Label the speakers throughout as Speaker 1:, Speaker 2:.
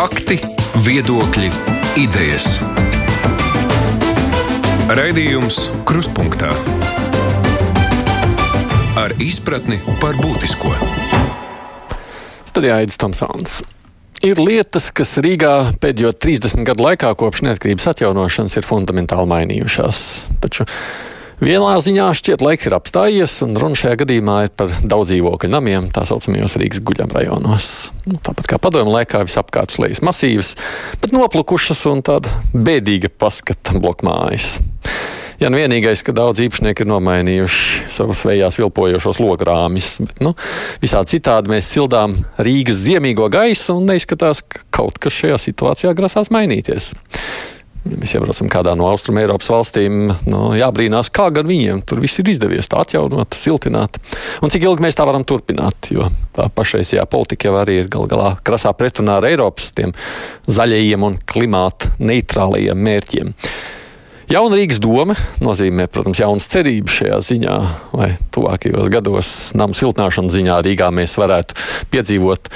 Speaker 1: Fakti, viedokļi, idejas. Raidījums Kruspunkta ar izpratni par būtisko.
Speaker 2: Studijā Aits Tomsons. Ir lietas, kas Rīgā pēdējo 30 gadu laikā kopš neatkarības atjaunošanas ir fundamentāli mainījušās. Taču vienā ziņā šķiet laiks ir apstājies, un runa šajā gadījumā ir par daudz dzīvokļu namiem, tā saucamajos Rīgas guļam rajonos. Nu, tāpat kā padomju laikā visapkārt slēdzas masīvas, bet noplukušas un tāda bēdīga paskata blokmājas. Jā, nu vienīgais, ka daudz īpašnieki ir nomainījuši savus vējās vilpojošos logrāmis. Bet, nu, visādi citādi mēs sildām Rīgas ziemīgo gaisu un neizskatās, ka kaut kas šajā situācijā grasās mainīties. Ja mēs iebraucam kādā no austrumē Eiropas valstīm, nu, jābrīnās, kā gan viņiem tur viss ir izdevies tā atjaunot, siltināt. Un cik ilgi mēs tā varam turpināt, jo tā pašreizējā politika jau arī ir gal galā krasā pretrunā ar Eiropas tiem zaļajiem un klimāta neitrālajiem mērķiem. Jauna Rīgas doma nozīmē, protams, jaunas cerības šajā ziņā, vai tuvākajos gados namu siltināšanas ziņā Rīgā mēs varētu piedzīvot.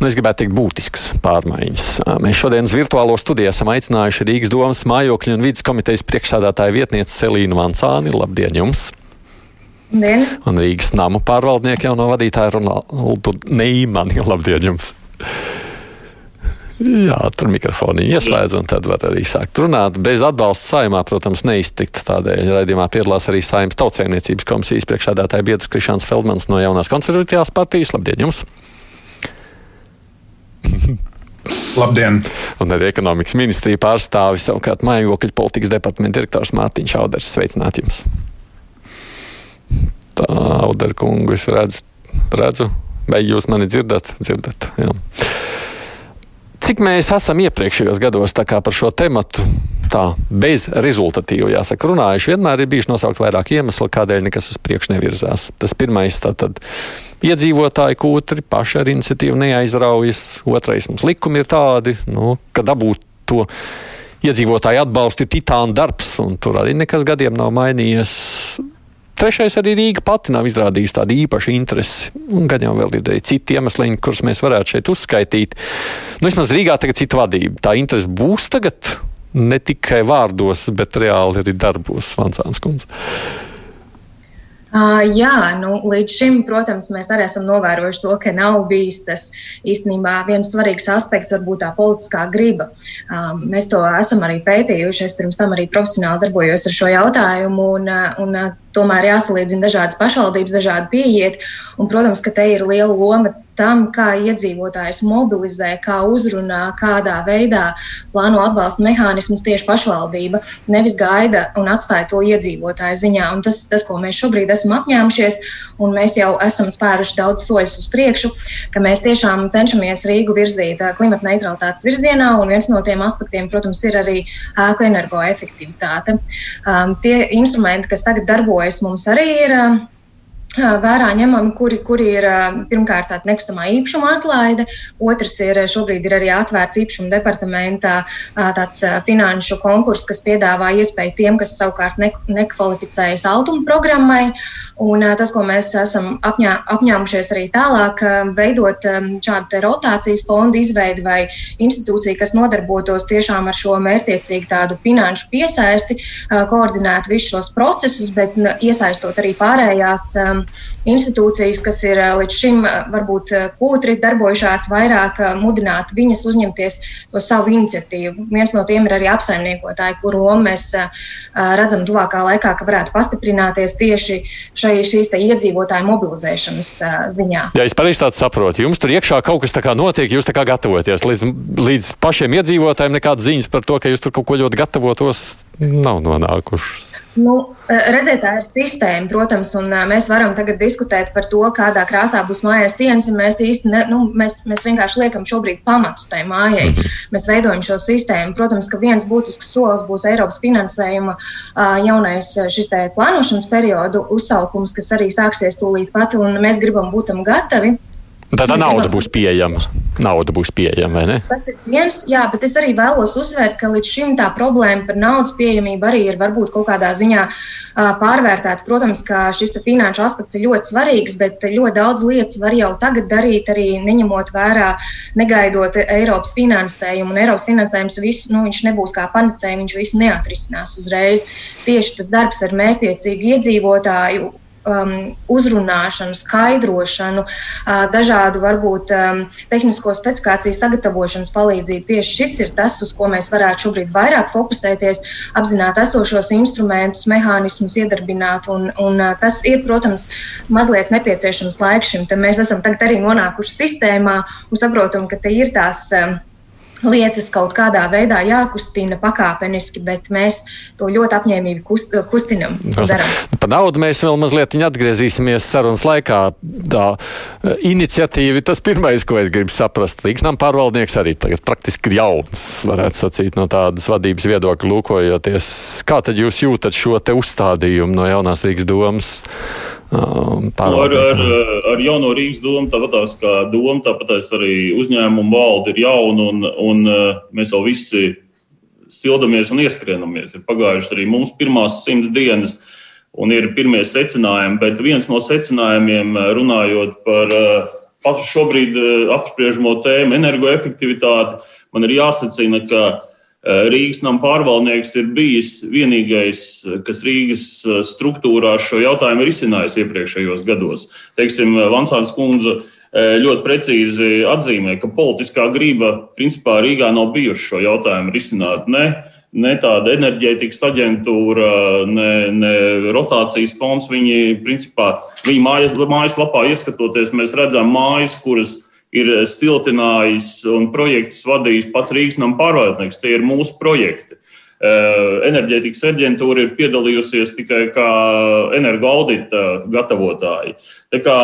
Speaker 2: Nu, es gribētu teikt, būtisks pārmaiņas. Mēs šodien uz virtuālo studiju esam aicinājuši Rīgas domas mājokļu un vidas komitejas priekšsādātāju vietnieci Selīnu Vancāni. Labdien jums!
Speaker 3: Dien.
Speaker 2: Un Rīgas namu pārvaldnieku jauno vadītāju Ronaldu Neimani. Labdien jums! Jā, tur mikrofonu ieslēdz, un tad var arī sākt runāt. Bez atbalsta saimā, protams, neiztikt. Tādēļ raidījumā piedalās arī saimnes tautsēmniecības komisijas priekšādātāja biedrs Krišāns Feldmans no jaunās konservatīvās partijas. Labdien jums!
Speaker 4: Labdien!
Speaker 2: Un arī ekonomikas ministrija pārstāvis savukārt mājokļu politikas departamenta direktors Mārtiņš Auders. Sveicināt jums! Tā, Audera kungu, es redzu, redzu, vai jūs mani dzirdat? Dzirdat, jā. Cik mēs esam iepriekšējos gados par šo tematu tā bezrezultatīvi, jāsaka, runājuši, vienmēr ir bijuši nosaukt vairāk iemeslu, kādēļ nekas uz priekšu nevirzās. Tas pirmais tātad iedzīvotāji kūtri paši ar iniciatīvu neaizraujas, otrais mums likumi ir tādi, nu, ka dabūt to iedzīvotāju atbalstu ir titāna darbs, un tur arī nekas gadiem nav mainījies. Trešais arī Rīga pati nav izrādījusi tādu īpašu interesi. Gan jau vēl ir arī citi iemesli, kurus mēs varētu šeit uzskaitīt. Nu, vismaz Rīgā tagad cita vadība. Tā interese būs tagad ne tikai vārdos, bet reāli arī darbos, Vansāns kundze.
Speaker 3: Uh, jā, nu, līdz šim, protams, mēs arī esam novērojuši to, ka nav bijis tas īstenībā viens svarīgs aspekts, varbūt tā politiskā griba. Um, mēs to esam arī pētījuši. Es pirms tam arī profesionāli darbojos ar šo jautājumu. Un, un, tomēr jāsalīdzina dažādas pašvaldības, dažādi pieiet. Un, protams, ka te ir liela loma tam, kā iedzīvotājs mobilizē, kā uzrunā, kādā veidā plāno atbalsta mehānismus tieši pašvaldība. Nevis gaida un atstāja to iedzīvotāju ziņā. Un tas, tas, ko mēs šobrīd esam apņēmušies, un mēs jau esam spēruši daudz soļus uz priekšu, ka mēs tiešām cenšamies Rīgu virzīt klimata neutralitātes virzienā. Un viens no tiem aspektiem, protams, ir arī ēku energoefektivitāte. Um, tie instrumenti, kas tagad darbojas, mums arī ir vērā ņemami, kuri, kuri ir pirmkārt tāda nekustamā īpašuma atlaide, otrs ir šobrīd ir arī atvērts īpašuma departamentā tāds finanšu konkurss, kas piedāvā iespēju tiem, kas savukārt ne, nekvalificējas altuma programmai. Un tas, ko mēs esam apņā, apņēmušies arī tālāk, veidot šādu rotācijas fondu izveidi vai institūciju, kas nodarbotos tiešām ar šo mērķiecīgu tādu finanšu piesaisti, koordinētu visus šos procesus, bet iesaistot arī pārējās institūcijas, kas ir līdz šim varbūt kūtri darbojušās, vairāk mudināt viņas uzņemties to savu iniciatīvu. Viens no tiem ir arī apsaimniekotāji, kuru lomu mēs redzam tuvākā laikā, ka varētu pastiprināties tieši šai, šīs iedzīvotāju mobilizēšanas ziņā.
Speaker 2: Ja es pareizi saprotu, jums tur iekšā kaut kas tā kā notiek, jūs tā kā gatavoties līdz, līdz pašiem iedzīvotājiem, nekādas ziņas par to, ka jūs tur kaut ko ļoti gatavotos, nav nonākušas.
Speaker 3: Nu, redziet, tā ir sistēma, protams, un mēs varam tagad diskutēt par to, kādā krāsā būs mājās sienas. Mēs īsti ne, nu, mēs, mēs vienkārši liekam šobrīd pamatus tai mājai. -hmm. Mēs veidojam šo sistēmu. Protams, ka viens būtisks solis būs Eiropas finansējuma jaunais šis plānošanas periodu uzsaukums, kas arī sāksies tūlīt pat, un mēs gribam būt tam gatavi.
Speaker 2: Tad nauda būs pieejama. Nauda būs pieejama, vai ne?
Speaker 3: Tas ir viens, jā, bet es arī vēlos uzsvērt, ka līdz šim tā problēma par naudas pieejamību arī ir varbūt kaut kādā ziņā pārvērtēta. Protams, ka šis finanšu aspekts ir ļoti svarīgs, bet ļoti daudz lietas var jau tagad darīt, arī neņemot vērā, negaidot Eiropas finansējumu. Un Eiropas finansējums visu, nu, viņš nebūs kā panacēja, viņš visu neatrisinās uzreiz. Tieši tas darbs ar mērķiecīgu iedzīvotāju um, uzrunāšanu, skaidrošanu, uh, dažādu varbūt um, tehnisko specifikāciju sagatavošanas palīdzību. Tieši šis ir tas, uz ko mēs varētu šobrīd vairāk fokusēties, apzināt esošos instrumentus, mehānismus, iedarbināt. Un, un, uh, tas ir, protams, mazliet nepieciešams laiks šim. Mēs esam tagad arī nonākuši sistēmā un saprotam, ka te ir tās. Um, lietas kaut kādā veidā jākustina pakāpeniski, bet mēs to ļoti apņēmīgi kust, kustinam.
Speaker 2: Par naudu mēs vēl mazliet atgriezīsimies sarunas laikā. Tā e, iniciatīva tas pirmais, ko es gribu saprast. Līgsnām pārvaldnieks arī tagad praktiski ir jauns, varētu sacīt, no tādas vadības viedokļa lūkojoties. Kā tad jūs jūtat šo te uzstādījumu no jaunās Rīgas domas?
Speaker 5: Um, nu, ar, ar, ar jauno Rīgas domu, tāpat kā doma, tāpat arī uzņēmumu valde ir jauna, un, un uh, mēs jau visi sildamies un ieskrienamies. Ir pagājušas arī mums pirmās simts dienas, un ir pirmie secinājumi. Bet viens no secinājumiem, uh, runājot par uh, pašu šobrīd apspriežamo tēmu, energoefektivitāti, man ir jāsacina, ka Rīgas nama pārvaldnieks ir bijis vienīgais, eh, kas Rīgas eh, struktūrā šo jautājumu ir izcinājis iepriekšējos gados. Teiksim, Vansāns kundze ļoti precīzi atzīmē, ka politiskā grība principā Rīgā nav bijuši šo jautājumu risināt. Ne, ne tāda enerģētikas aģentūra, ne, ne rotācijas fonds. Viņi, principā, viņi mājas, mājaslapā ieskatoties, mēs redzam mājas, kuras ir ir siltinājis un projektus vadījis pats Rīgas nama pārvaldnieks. Tie ir mūsu projekti. Eh, enerģētikas aģentūra ir piedalījusies tikai kā energoaudita gatavotāji. Tā kā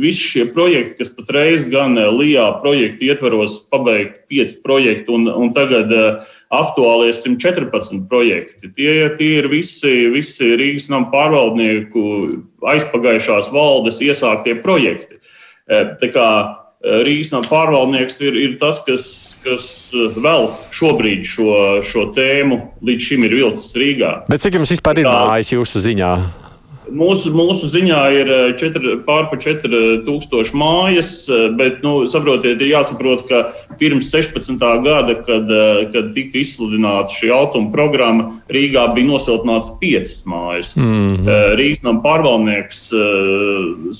Speaker 5: visi šie projekti, kas patreiz gan LIBā projektu ietvaros pabeigt pieci projekti un, un tagad eh, aktuālie 114 projekti, tie, tie ir visi, visi Rīgas nama pārvaldnieku aizpagājušās valdes iesāktie projekti. Eh, tā kā Eh, Rīgas nama pārvaldnieks ir, ir tas, kas, kas eh, vēl šobrīd šo, šo tēmu līdz šim ir vilcis Rīgā.
Speaker 2: Bet cik jums vispār ir mājas jūsu ziņā?
Speaker 5: Mūsu, mūsu ziņā ir pārpa 4000 mājas, bet, nu, saprotiet, ir jāsaprot, ka pirms 16. gada, kad, kad tika izsludināta šī automa programma, Rīgā bija nosiltināts piecas mājas. Mm -hmm. Rīgas pārvaldnieks,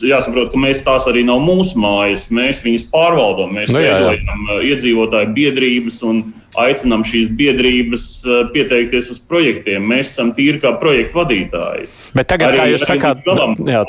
Speaker 5: jāsaprot, ka mēs tās arī nav mūsu mājas, mēs viņas pārvaldam, mēs nu, veidojam iedzīvotāju biedrības un aicinām šīs biedrības eh, pieteikties uz projektiem. Mēs esam tīri kā projektu vadītāji.
Speaker 2: Bet tagad, arī, kā jūs sakāt, galam, jā.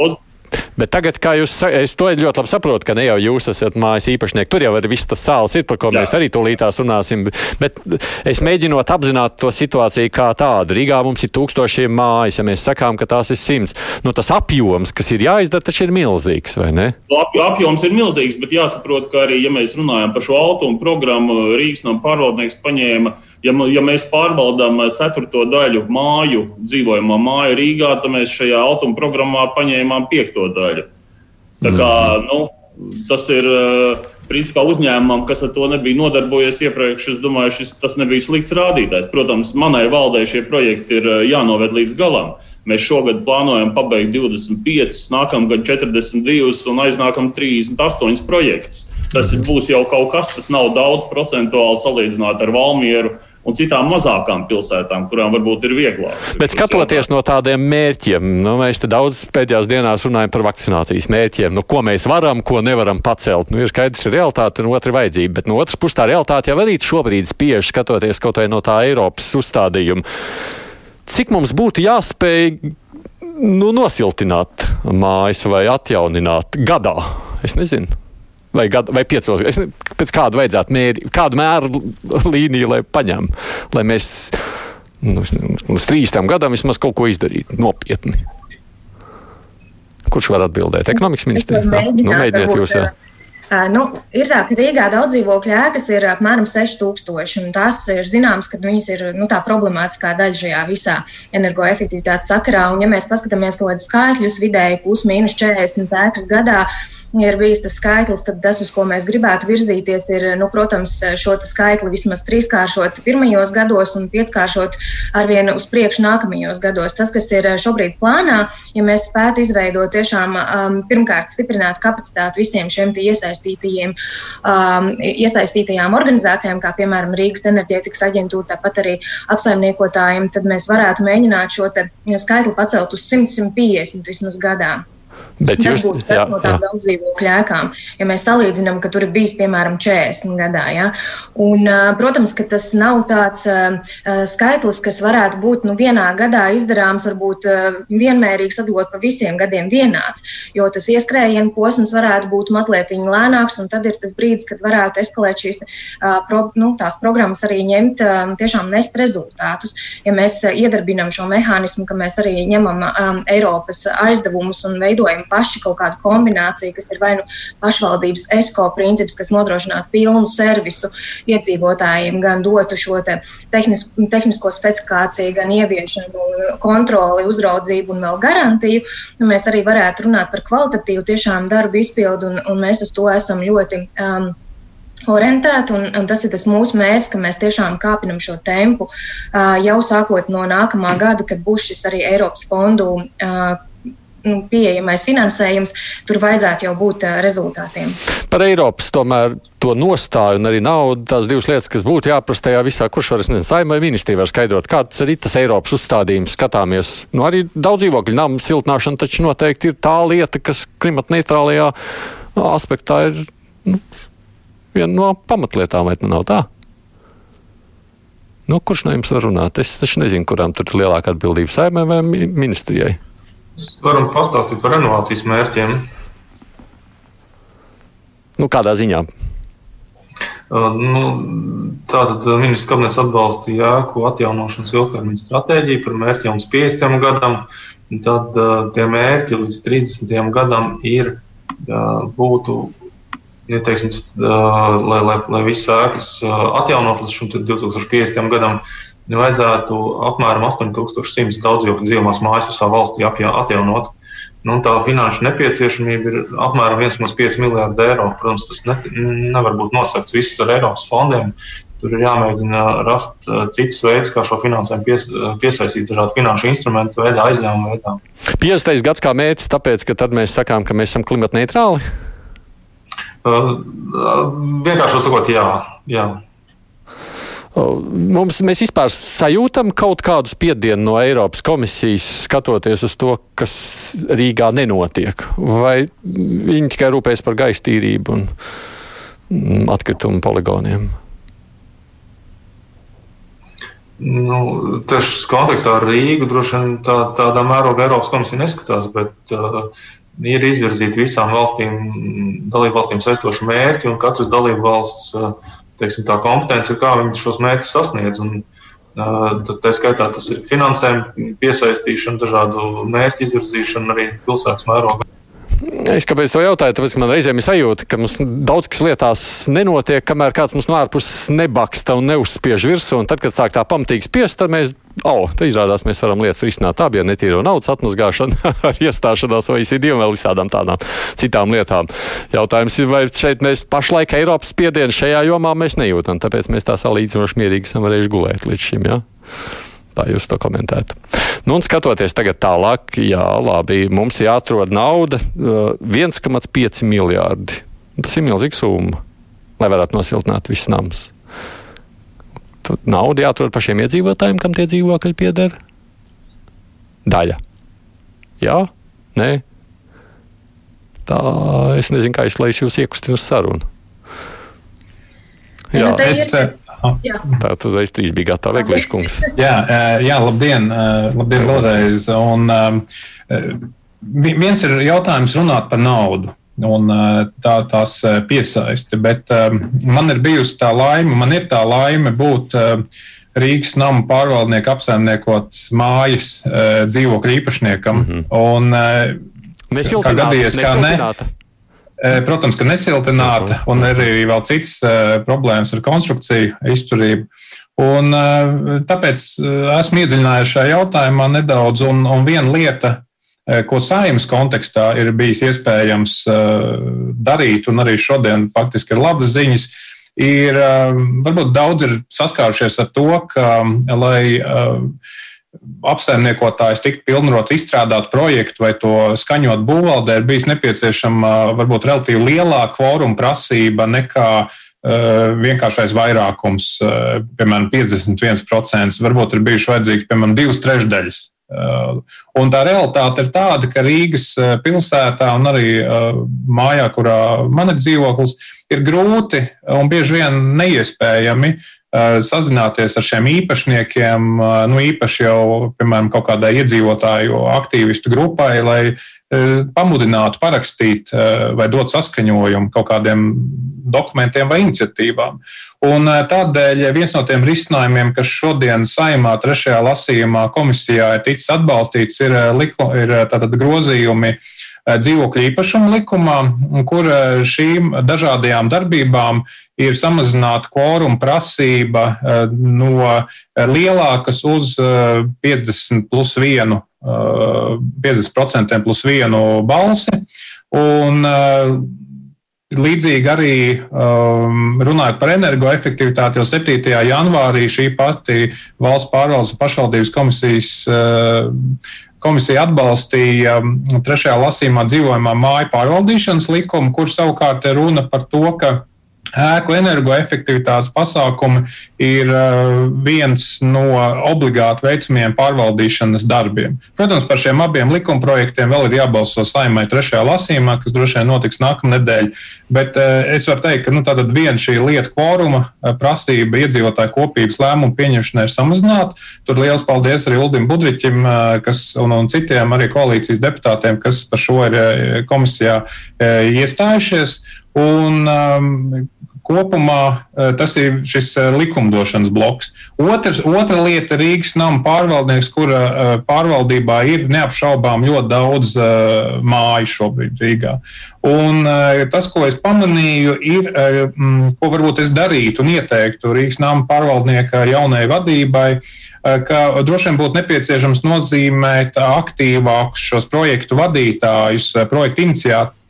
Speaker 2: Bet tagad, kā jūs sakat, es to ļoti labi saprotu, ka ne jau jūs esat mājas īpašnieki. Tur jau ir viss tas sāls, ir, par ko Jā. mēs arī tūlītās runāsim. Bet es mēģinot apzināt to situāciju kā tādu. Rīgā mums ir tūkstošiem mājas, ja mēs sakām, ka tās ir simts. Nu, tas apjoms, kas ir jāizdara, taču ir milzīgs, vai ne?
Speaker 5: Nu, ap, apjoms ir milzīgs, bet jāsaprot, ka arī, ja mēs runājam par šo automu programmu, Rīgas no pārvaldnieks paņēma Ja, ja mēs pārbaudām eh, ceturto daļu māju, dzīvojamā māja Rīgā, tad mēs šajā automa programmā paņēmām piekto daļu. Tā kā, mm. nu, tas ir eh, principā uzņēmumam, kas ar to nebija nodarbojies iepriekš. Es domāju, šis, tas nebija slikts rādītājs. Protams, manai valdei šie projekti ir eh, jānoved līdz galam. Mēs šogad plānojam pabeigt 25, nākamgad 42 un aiznākam 38 projektus. Tas būs jau kaut kas, tas nav daudz procentuāli salīdzināt ar Valmieru un citām mazākām pilsētām, kurām varbūt ir vieglāk.
Speaker 2: Bet skatoties no tādiem mērķiem, nu, mēs te daudz pēdējās dienās runājam par vakcinācijas mērķiem, nu, ko mēs varam, ko nevaram pacelt. Nu, ir skaidrs, ka realitāte un otra vajadzība, bet no otras puses tā realitāte jau arī šobrīd spiež skatoties kaut vai no tā Eiropas uzstādījuma. Cik mums būtu jāspēj nu, nosiltināt mājas vai atjaunināt gadā? Es nezinu vai, gadu, vai piecos gadus. Pēc kāda vajadzētu mēri, kādu mēru līniju, lai paņem, lai mēs nu, trīs tam gadam vismaz kaut ko izdarītu nopietni. Kurš var atbildēt? Ekonomikas ministrs. Nu, mēģiniet jūs. Jā.
Speaker 3: Uh, nu, ir tā, ka Rīgā daudz dzīvokļu ēkas ir apmēram 6000. Tas ir zināms, ka viņas ir nu, tā problemātiskā daļa šajā visā energoefektivitātes sakarā. Un, ja mēs paskatāmies kaut kādus skaitļus, vidēji plus mīnus 40 ēkas gadā, ir bijis tas skaitlis, tad tas, uz ko mēs gribētu virzīties, ir, nu, protams, šo skaitli vismaz trīskāršot pirmajos gados un pieckāršot arvien uz priekšu nākamajos gados. Tas, kas ir šobrīd plānā, ja mēs spētu izveidot tiešām um, pirmkārt stiprināt kapacitāti visiem šiem iesaistītajiem, um, iesaistītajām organizācijām, kā piemēram Rīgas enerģētikas aģentūra, tāpat arī apsaimniekotājiem, tad mēs varētu mēģināt šo skaitli pacelt uz 100-150 vismaz gadā. Bet tas jūs, būtu tas jā, no tām daudz dzīvokļu ēkām. Ja mēs salīdzinām, ka tur ir bijis piemēram 40 gadā, ja? un, protams, ka tas nav tāds uh, skaitlis, kas varētu būt nu, vienā gadā izdarāms, varbūt uh, vienmērīgi sadalot pa visiem gadiem vienāds, jo tas ieskrējienu posms varētu būt mazliet lēnāks, un tad ir tas brīdis, kad varētu eskalēt šīs uh, pro, nu, tās programmas arī ņemt, um, tiešām nest rezultātus. Ja mēs iedarbinām šo mehānismu, ka mēs arī ņemam um, Eiropas aizdevumus un veidojam paši kaut kādu kombināciju, kas ir vai nu pašvaldības esko princips, kas nodrošinātu pilnu servisu iedzīvotājiem, gan dotu šo te tehnisko, tehnisko specifikāciju, gan ieviešanu, kontroli, uzraudzību un vēl garantiju. Nu, mēs arī varētu runāt par kvalitatīvu tiešām darbu izpildu, un, un mēs uz to esam ļoti. Um, orientēti, un, un tas ir tas mūsu mērķis, ka mēs tiešām kāpinam šo tempu uh, jau sākot no nākamā gada, kad būs šis arī Eiropas fondu uh, nu, pieejamais finansējums, tur vajadzētu jau būt uh, rezultātiem.
Speaker 2: Par Eiropas tomēr to nostāju un arī naudu, tās divas lietas, kas būtu jāprasa tajā visā, kurš var, es nezinu, saimai ministrija var skaidrot, kāds arī tas Eiropas uzstādījums skatāmies. Nu, arī daudz dzīvokļu namu siltināšana taču noteikti ir tā lieta, kas klimata neitrālajā aspektā ir nu, viena no pamatlietām, vai nu nav tā? Nu, kurš no jums var runāt? Es taču nezinu, kurām tur ir lielāka atbildība saimai vai ministrijai.
Speaker 6: Varam pastāstīt par renovācijas mērķiem.
Speaker 2: Nu, kādā ziņā?
Speaker 6: Uh, nu, Tātad ministrs kabinets atbalstīja ēku atjaunošanas ilgtermiņa stratēģiju par mērķiem līdz 50. gadam. Tad uh, tie mērķi līdz 30. gadam ir uh, būtu, ja teiksim, uh, lai, lai, lai visas ēkas uh, atjaunot līdz 2050. gadam, vajadzētu apmēram 8100 daudzdzīvokļu dzīvojamās mājas visā valstī atjaunot. Nu, tā finanšu nepieciešamība ir apmēram 1,5 miljardi eiro. Protams, tas ne, nevar būt nosakts visus ar Eiropas fondiem. Tur ir jāmēģina rast uh, cits veids, kā šo finansējumu pies, uh, piesaistīt dažādu finanšu instrumentu veidā, aizņēmumu veidā.
Speaker 2: 50. gads kā mērķis, tāpēc, ka tad mēs sakām, ka mēs esam klimata neitrāli?
Speaker 6: Uh, vienkārši sakot, jā. jā.
Speaker 2: Mums, mēs vispār sajūtam kaut kādu spiedienu no Eiropas komisijas, skatoties uz to, kas Rīgā nenotiek. Vai viņi tikai rūpējas par gaisa tīrību un mm, atkritumu poligoniem?
Speaker 6: Nu, tieši kontekstā ar Rīgu droši vien tā, tādā mērogā Eiropas komisija neskatās, bet uh, ir izvirzīti visām valstīm, dalību valstīm saistoši mērķi, un katras dalību valsts uh, teiksim, tā kompetence, kā viņi šos mērķus sasniedz. Un, Tā skaitā tas ir finansējuma piesaistīšana, dažādu mērķu izvirzīšana arī pilsētas mērogā.
Speaker 2: Es kāpēc to jautāju? Tāpēc man reizēm ir sajūta, ka mums daudz kas lietās nenotiek, kamēr kāds mums no ārpuses nebaksta un neuzspiež virsū. Un tad, kad sāk tā pamatīgi spiest, tad mēs, oh, te izrādās, mēs varam lietas risināt. Tā bija netīra naudas atmazgāšana ar iestāšanās vai un vēl visādām tādām citām lietām. Jautājums ir, vai šeit mēs pašlaik Eiropas spiedienu šajā jomā mēs nejūtam, tāpēc mēs tā salīdzinoši mierīgi esam varējuši gulēt līdz šim. Ja? Tā jūs to komentētu. Nu, un skatoties tagad tālāk, jā, labi, mums jāatrod nauda 1,5 miljārdi. Tas ir milzīga summa, lai varētu nosiltināt visus namus. Tad nauda jāatrod pašiem iedzīvotājiem, kam tie dzīvokļi pieder. Daļa. Jā, nē. Tā es nezinu, kā es lai es jūs iekustinu sarunu.
Speaker 3: Jā, jā es,
Speaker 2: Tā tas aiztrīs bija gatava Eglīša kungs.
Speaker 4: jā, jā, labdien, labdien vēlreiz. Un, viens ir jautājums runāt par naudu. Un tā tās piesaisti, bet man ir bijusi tā laime, man ir tā laime būt Rīgas namu pārvaldnieku apsaimniekots mājas dzīvokļu īpašniekam. Mm -hmm. Un,
Speaker 2: Mēs jau tādā gadījumā, kā ne,
Speaker 4: Protams, ka nesiltināta un arī vēl citas problēmas ar konstrukciju izturību. Un, tāpēc esmu iedziļinājies šajā jautājumā nedaudz, un, un viena lieta, ko saimnes kontekstā ir bijis iespējams darīt, un arī šodien faktiski ir labas ziņas, ir varbūt daudz ir saskārušies ar to, ka, lai apsaimniekotājs tiktu pilnvarots izstrādāt projektu vai to skaņot būvvaldē, ir bijis nepieciešama varbūt relatīvi lielāka kvoruma prasība nekā uh, vienkāršais vairākums, uh, piemēram, 51%. Varbūt ir bijuši vajadzīgs, piemēram, divas trešdaļas. Uh, un tā realitāte ir tāda, ka Rīgas pilsētā un arī mājā, kurā man ir dzīvoklis, ir grūti un bieži vien neiespējami uh, sazināties ar šiem īpašniekiem, eh, nu, īpaši jau, piemēram, kaut kādai iedzīvotāju aktīvistu grupai, lai eh, pamudinātu parakstīt vai dot saskaņojumu kaut kādiem dokumentiem vai iniciatīvām. Un tādēļ viens no tiem risinājumiem, kas šodien saimā trešajā lasījumā komisijā ir ticis atbalstīts, ir, liku, ir grozījumi dzīvokļu īpašumu likumā, kur šīm dažādajām darbībām ir samazināta kvoruma prasība eh, no eh, lielākas uz 50 eh, plus 1, 50% plus 1 balsi. Un, Līdzīgi arī um, runājot par energoefektivitāti, jau 7. janvārī šī pati valsts pārvaldes un pašvaldības komisijas uh, komisija atbalstīja trešajā lasījumā dzīvojamā māju pārvaldīšanas likumu, kur savukārt runa par to, ka Ēku energoefektivitātes pasākumi ir uh, viens no obligāti veicamiem pārvaldīšanas darbiem. Protams, par šiem abiem likumprojektiem vēl ir jābalso saimai trešajā lasījumā, kas droši vien notiks nākamnedēļ. Bet uh, es varu teikt, ka nu, viena šī lieta kvoruma uh, prasība iedzīvotāju kopības lēmumu pieņemšanai ir samazināta. Tur liels paldies arī Uldim Budriķim kas, un, un citiem arī koalīcijas deputātiem, kas par šo ir komisijā iestājušies. Un, um, Kopumā eh, tas ir šis eh, likumdošanas bloks. Otrs, otra lieta - Rīgas nama pārvaldnieks, kura eh, pārvaldībā ir neapšaubām ļoti daudz māju šobrīd Rīgā. Un tas, ko es pamanīju, ir, ko varbūt es darītu un ieteiktu Rīgas nama pārvaldnieka jaunai vadībai, ka droši vien būtu nepieciešams nozīmēt aktīvākus šos projektu vadītājus, projektu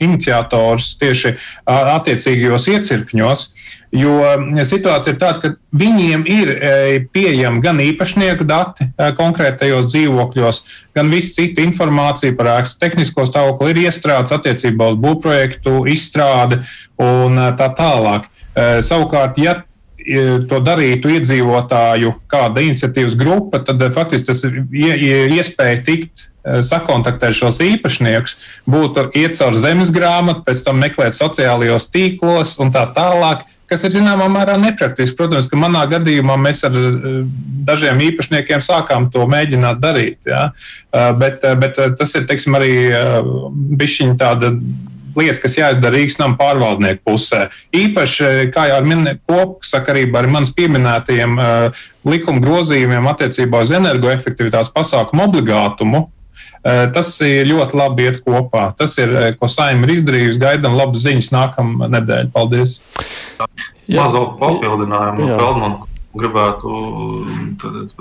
Speaker 4: iniciatorus tieši attiecīgajos iecirkņos. Jo situācija ir tāda, ka viņiem ir pieejama gan īpašnieku dati konkrētajos dzīvokļos, gan viss cita informācija par ēkas tehnisko stāvokli ir iestrādāts attiecībā uz būvprojektu izstrādi un tā tālāk. Savukārt, ja to darītu iedzīvotāju kāda iniciatīvas grupa, tad faktiski tas ir iespēja tikt sakontaktēt šos īpašniekus, būtu iet caur zemes grāmatu, pēc tam meklēt sociālajos tīklos un tā tālāk kas ir zināmā mērā nepraktiski. Protams, ka manā gadījumā mēs ar eh, dažiem īpašniekiem sākām to mēģināt darīt. Ja? Eh, bet, eh, bet tas ir teiksim, arī bišķiņa tāda lieta, kas jāizdara Rīgas nama pārvaldnieku pusē. Īpaši, kā jau ar kopsakarībā ar manas pieminētajiem likuma grozījumiem attiecībā uz energoefektivitātes pasākumu obligātumu, tas ir ļoti labi iet kopā. Tas ir, ko saimnieks ir izdarījusi. Gaidām labas ziņas nākamā nedēļa. Paldies!
Speaker 6: Mazo papildinājumu no Feldmana gribētu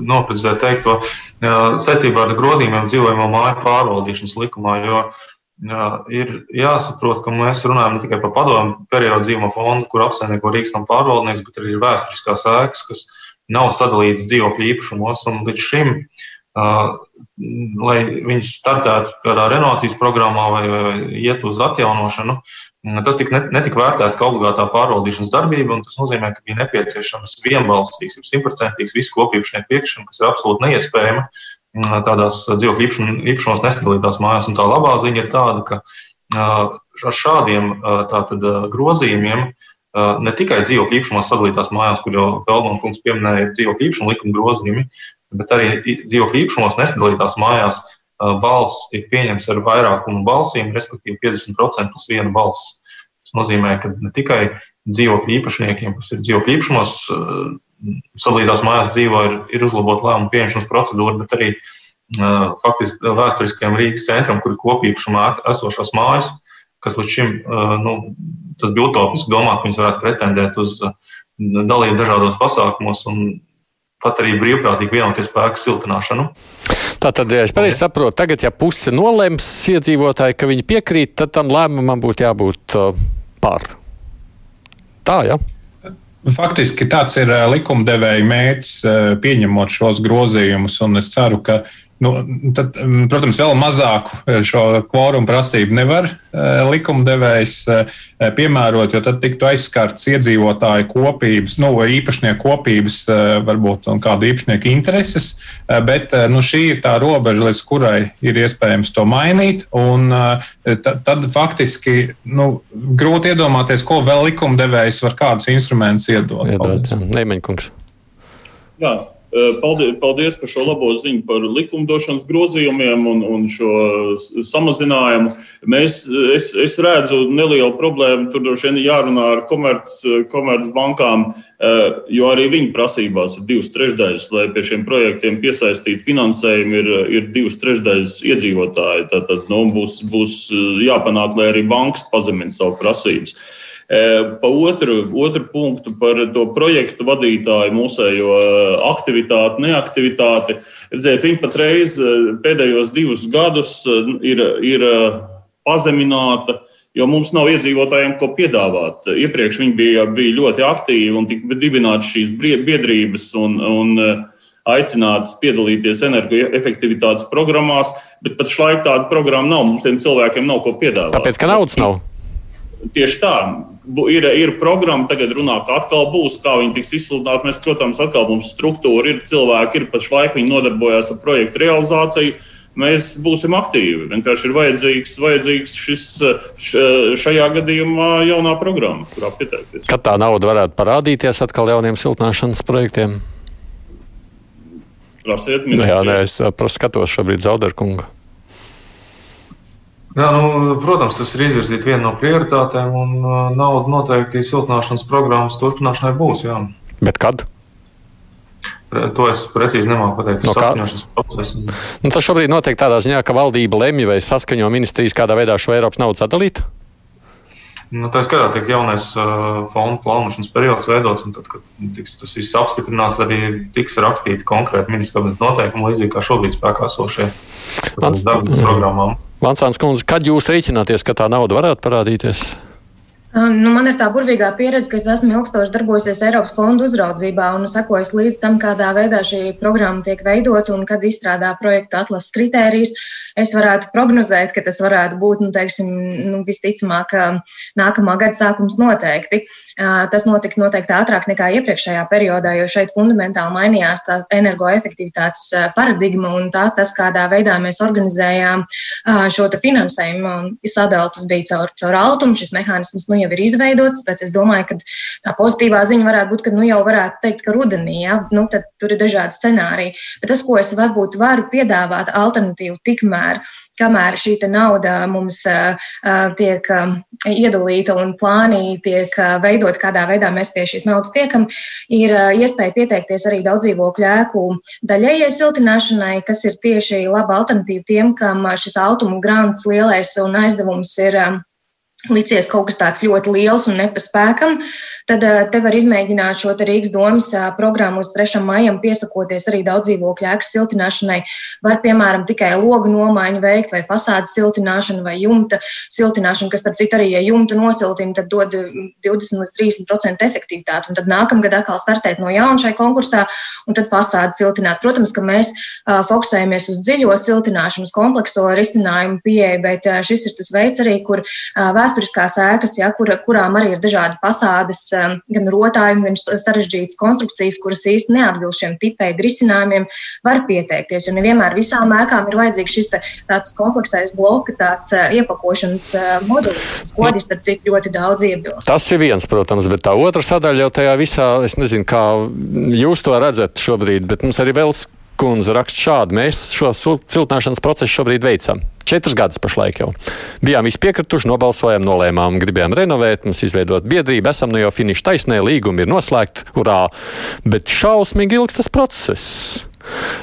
Speaker 6: noprecizēt teikto saistībā ar grozījumiem dzīvojamo māju pārvaldīšanas likumā. Jo jā, ir jāsaprot, ka mēs runājam ne tikai par padomu periodu dzīvo fondu, kur apsaimnieko Rīgas tam pārvaldnieks, bet arī ir vēsturiskās ēkas, kas nav sadalītas dzīvokļu īpašumos. Līdz šim lai viņi startētu tādā renovācijas programmā vai, vai iet uz atjaunošanu. Tas tika netika vērtēts kā obligātā pārvaldīšanas darbība, un tas nozīmē, ka bija nepieciešams vienbalsīgs, simtprocentīgs visu kopīpašnieku piekrišana, kas ir absolūti neiespējama tādās dzīvokļu īpašumos nesadalītās mājās. Un tā labā ziņa ir tāda, ka ar šādiem tātad, grozījumiem ne tikai dzīvokļu īpašumos sadalītās mājās, kur jau Feldmans kungs pieminēja, dzīvokļu īpašuma likuma grozījumi, bet arī dzīvokļu īpašumos nesadalītās mājās balss tiek pieņemts ar vairākumu balsīm, respektīvi 50% plus viena balss. Tas nozīmē, ka ne tikai dzīvokļu īpašniekiem, kas ir dzīvokļu īpašumos, sadalītās mājās dzīvo, ir, ir uzlabota lēmumu pieņemšanas procedūra, bet arī faktiski vēsturiskajam Rīgas centram, kur ir kopīpašumā esošās mājas, kas līdz šim nu, tas bija utopiski domāt, ka viņas varētu pretendēt uz dalību dažādos pasākumos un pat arī brīvprātīgi vienoties spēku siltināšanu.
Speaker 2: Tātad, ja es pareizi saprotu, tagad, ja puse nolems iedzīvotāji, ka viņi piekrīt, tad tam lēmumam būtu jābūt uh, par. Tā, ja?
Speaker 4: Faktiski tāds ir likumdevēja mērķis, pieņemot šos grozījumus, un es ceru, ka Nu, tad, mm, protams, vēl mazāku eh, šo kvorumu prasību nevar eh, likumdevējs eh, piemērot, jo tad tiktu aizskarts iedzīvotāju kopības, nu, īpašnieku kopības, varbūt kādu īpašnieku intereses. Bet nu, šī ir tā robeža, līdz kurai ir iespējams to mainīt. Un, tad, tad faktiski nu, grūti iedomāties, ko vēl likumdevējs var kādus instrumentus iedot.
Speaker 2: Iedot. Neimeņkungs.
Speaker 5: Jā, Paldies, paldies par šo labo ziņu par likumdošanas grozījumiem un, un šo samazinājumu. Mēs, es, es redzu nelielu problēmu. Tur droši vien jārunā ar komercbankām, komerc jo arī viņu prasībās ir divas trešdaļas, lai pie šiem projektiem piesaistītu finansējumu, ir, ir divas trešdaļas iedzīvotāji. Tad nu, būs, būs jāpanāk, lai arī bankas pazemina savu prasības. Pa otru, otru punktu par to projektu vadītāju mūsējo aktivitāti, neaktivitāti. Redziet, viņi patreiz pēdējos divus gadus ir, ir pazemināta jo mums nav iedzīvotājiem ko piedāvāt. Iepriekš viņi bija, bija ļoti aktīvi un tika dibināts šīs biedrības un, un aicinātas piedalīties energoefektivitātes programmās, bet pat šlaik tāda programma nav. Mums tiem cilvēkiem nav ko piedāvāt.
Speaker 2: Tāpēc, ka naudas nav.
Speaker 5: Tieši tā. Ir, ir programma, tagad runā, ka atkal būs, kā viņi tiks izsludināti. Mēs, protams, atkal mums struktūra ir, cilvēki ir pašlaik, viņi nodarbojas ar projektu realizāciju. Mēs būsim aktīvi. Vienkārši ir vajadzīgs, vajadzīgs šis, š, šajā gadījumā jaunā programma, kurā pieteikties.
Speaker 2: Kad tā nauda varētu parādīties atkal jauniem siltināšanas projektiem?
Speaker 5: Prasiet,
Speaker 2: ministri. Jā, nē, es skatos šobrīd Zauderkungu.
Speaker 6: Jā, nu, protams, tas ir izvirzīt viena no prioritātēm, un uh, nauda noteikti siltināšanas programmas turpināšanai būs. Jā.
Speaker 2: Bet kad?
Speaker 6: To es precīzi nemāku pateikt. No saskaņošanas procesu.
Speaker 2: Nu, tas šobrīd notiek tādā ziņā, ka valdība lemj vai saskaņo ministrijas kādā veidā šo Eiropas naudu sadalīt.
Speaker 6: Nu, tā skatā tiek jaunais uh, fondu plānošanas periods veidots, un tad, kad tiks, tas viss apstiprinās, arī tiks rakstīti konkrēti ministra kabineta noteikumi, līdzīgi kā šobrīd spēkā esošie darba programmām.
Speaker 2: Vansāns kundze, kad jūs rēķināties, ka tā nauda varētu parādīties?
Speaker 3: Nu, man ir tā burvīgā pieredze, ka es esmu ilgstoši darbojusies Eiropas fondu uzraudzībā un sekojusi līdz tam, kādā veidā šī programma tiek veidota un kad izstrādā projektu atlases kritērijas. Es varētu prognozēt, ka tas varētu būt nu, teiksim, nu, visticamāk nākamā gada sākums noteikti. Tas notika noteikti ātrāk nekā iepriekšējā periodā, jo šeit fundamentāli mainījās tā energoefektivitātes paradigma un tā, tas, kādā veidā mēs organizējām šo finansējumu. Sadalījums tas bija caur, caur autumu, šis mehānisms nu, jau ir izveidots. Tāpēc es domāju, ka tā pozitīvā ziņa varētu būt, ka nu, jau varētu teikt, ka rudenī ja, nu, tur ir dažādi scenāriji. Bet tas, ko es varbūt varu piedāvāt, alternatīvu tikmēr, kamēr šī nauda mums uh, tiek uh, iedalīta un plānī tiek uh, veidot, kādā veidā mēs pie šīs naudas tiekam, ir uh, iespēja pieteikties arī daudz dzīvokļu ēku daļējai siltināšanai, kas ir tieši laba alternatīva tiem, kam šis automu grants lielais un aizdevums ir. Uh, licies kaut kas tāds ļoti liels un nepaspēkam, tad te var izmēģināt šo Rīgas domas programmu uz 3. maijam, piesakoties arī daudz dzīvokļu ēkas siltināšanai. Var, piemēram, tikai logu nomaiņu veikt, vai fasādes siltināšanu, vai jumta siltināšanu, kas, starp citu, arī, ja jumtu nosiltina, tad dod 20 līdz 30% efektivitāti. Un tad nākamgad atkal startēt no jauna šai konkursā, un tad fasādes siltināt. Protams, ka mēs uh, fokusējamies uz dziļo siltināšanu, uz komplekso risinājumu pieeju, bet uh, šis ir tas veids arī, kur uh, vēsturiskās ēkas, ja, kur, kurām arī ir dažādi fasādes, um, gan rotājumi, gan sarežģītas konstrukcijas, kuras īsti neatbilst šiem tipēju risinājumiem, var pieteikties. Jo nevienmēr visām ēkām ir vajadzīgs šis tāds kompleksais bloka, tāds uh, iepakošanas uh, modelis, ko arī starp citu ļoti daudz iebilst.
Speaker 2: Tas ir viens, protams, bet tā otra sadaļa jau tajā visā, es nezinu, kā jūs to redzat šobrīd, bet mums arī vēl kundze raksta šādi. Mēs šo siltināšanas procesu šobrīd veicam. Četras gadus pašlaik jau. Bijām visi piekrituši, nobalsojām, nolēmām, gribējām renovēt, mums izveidot biedrību, esam nu jau finiša taisnē, līgumi ir noslēgti, urā. Bet šausmīgi ilgs tas process.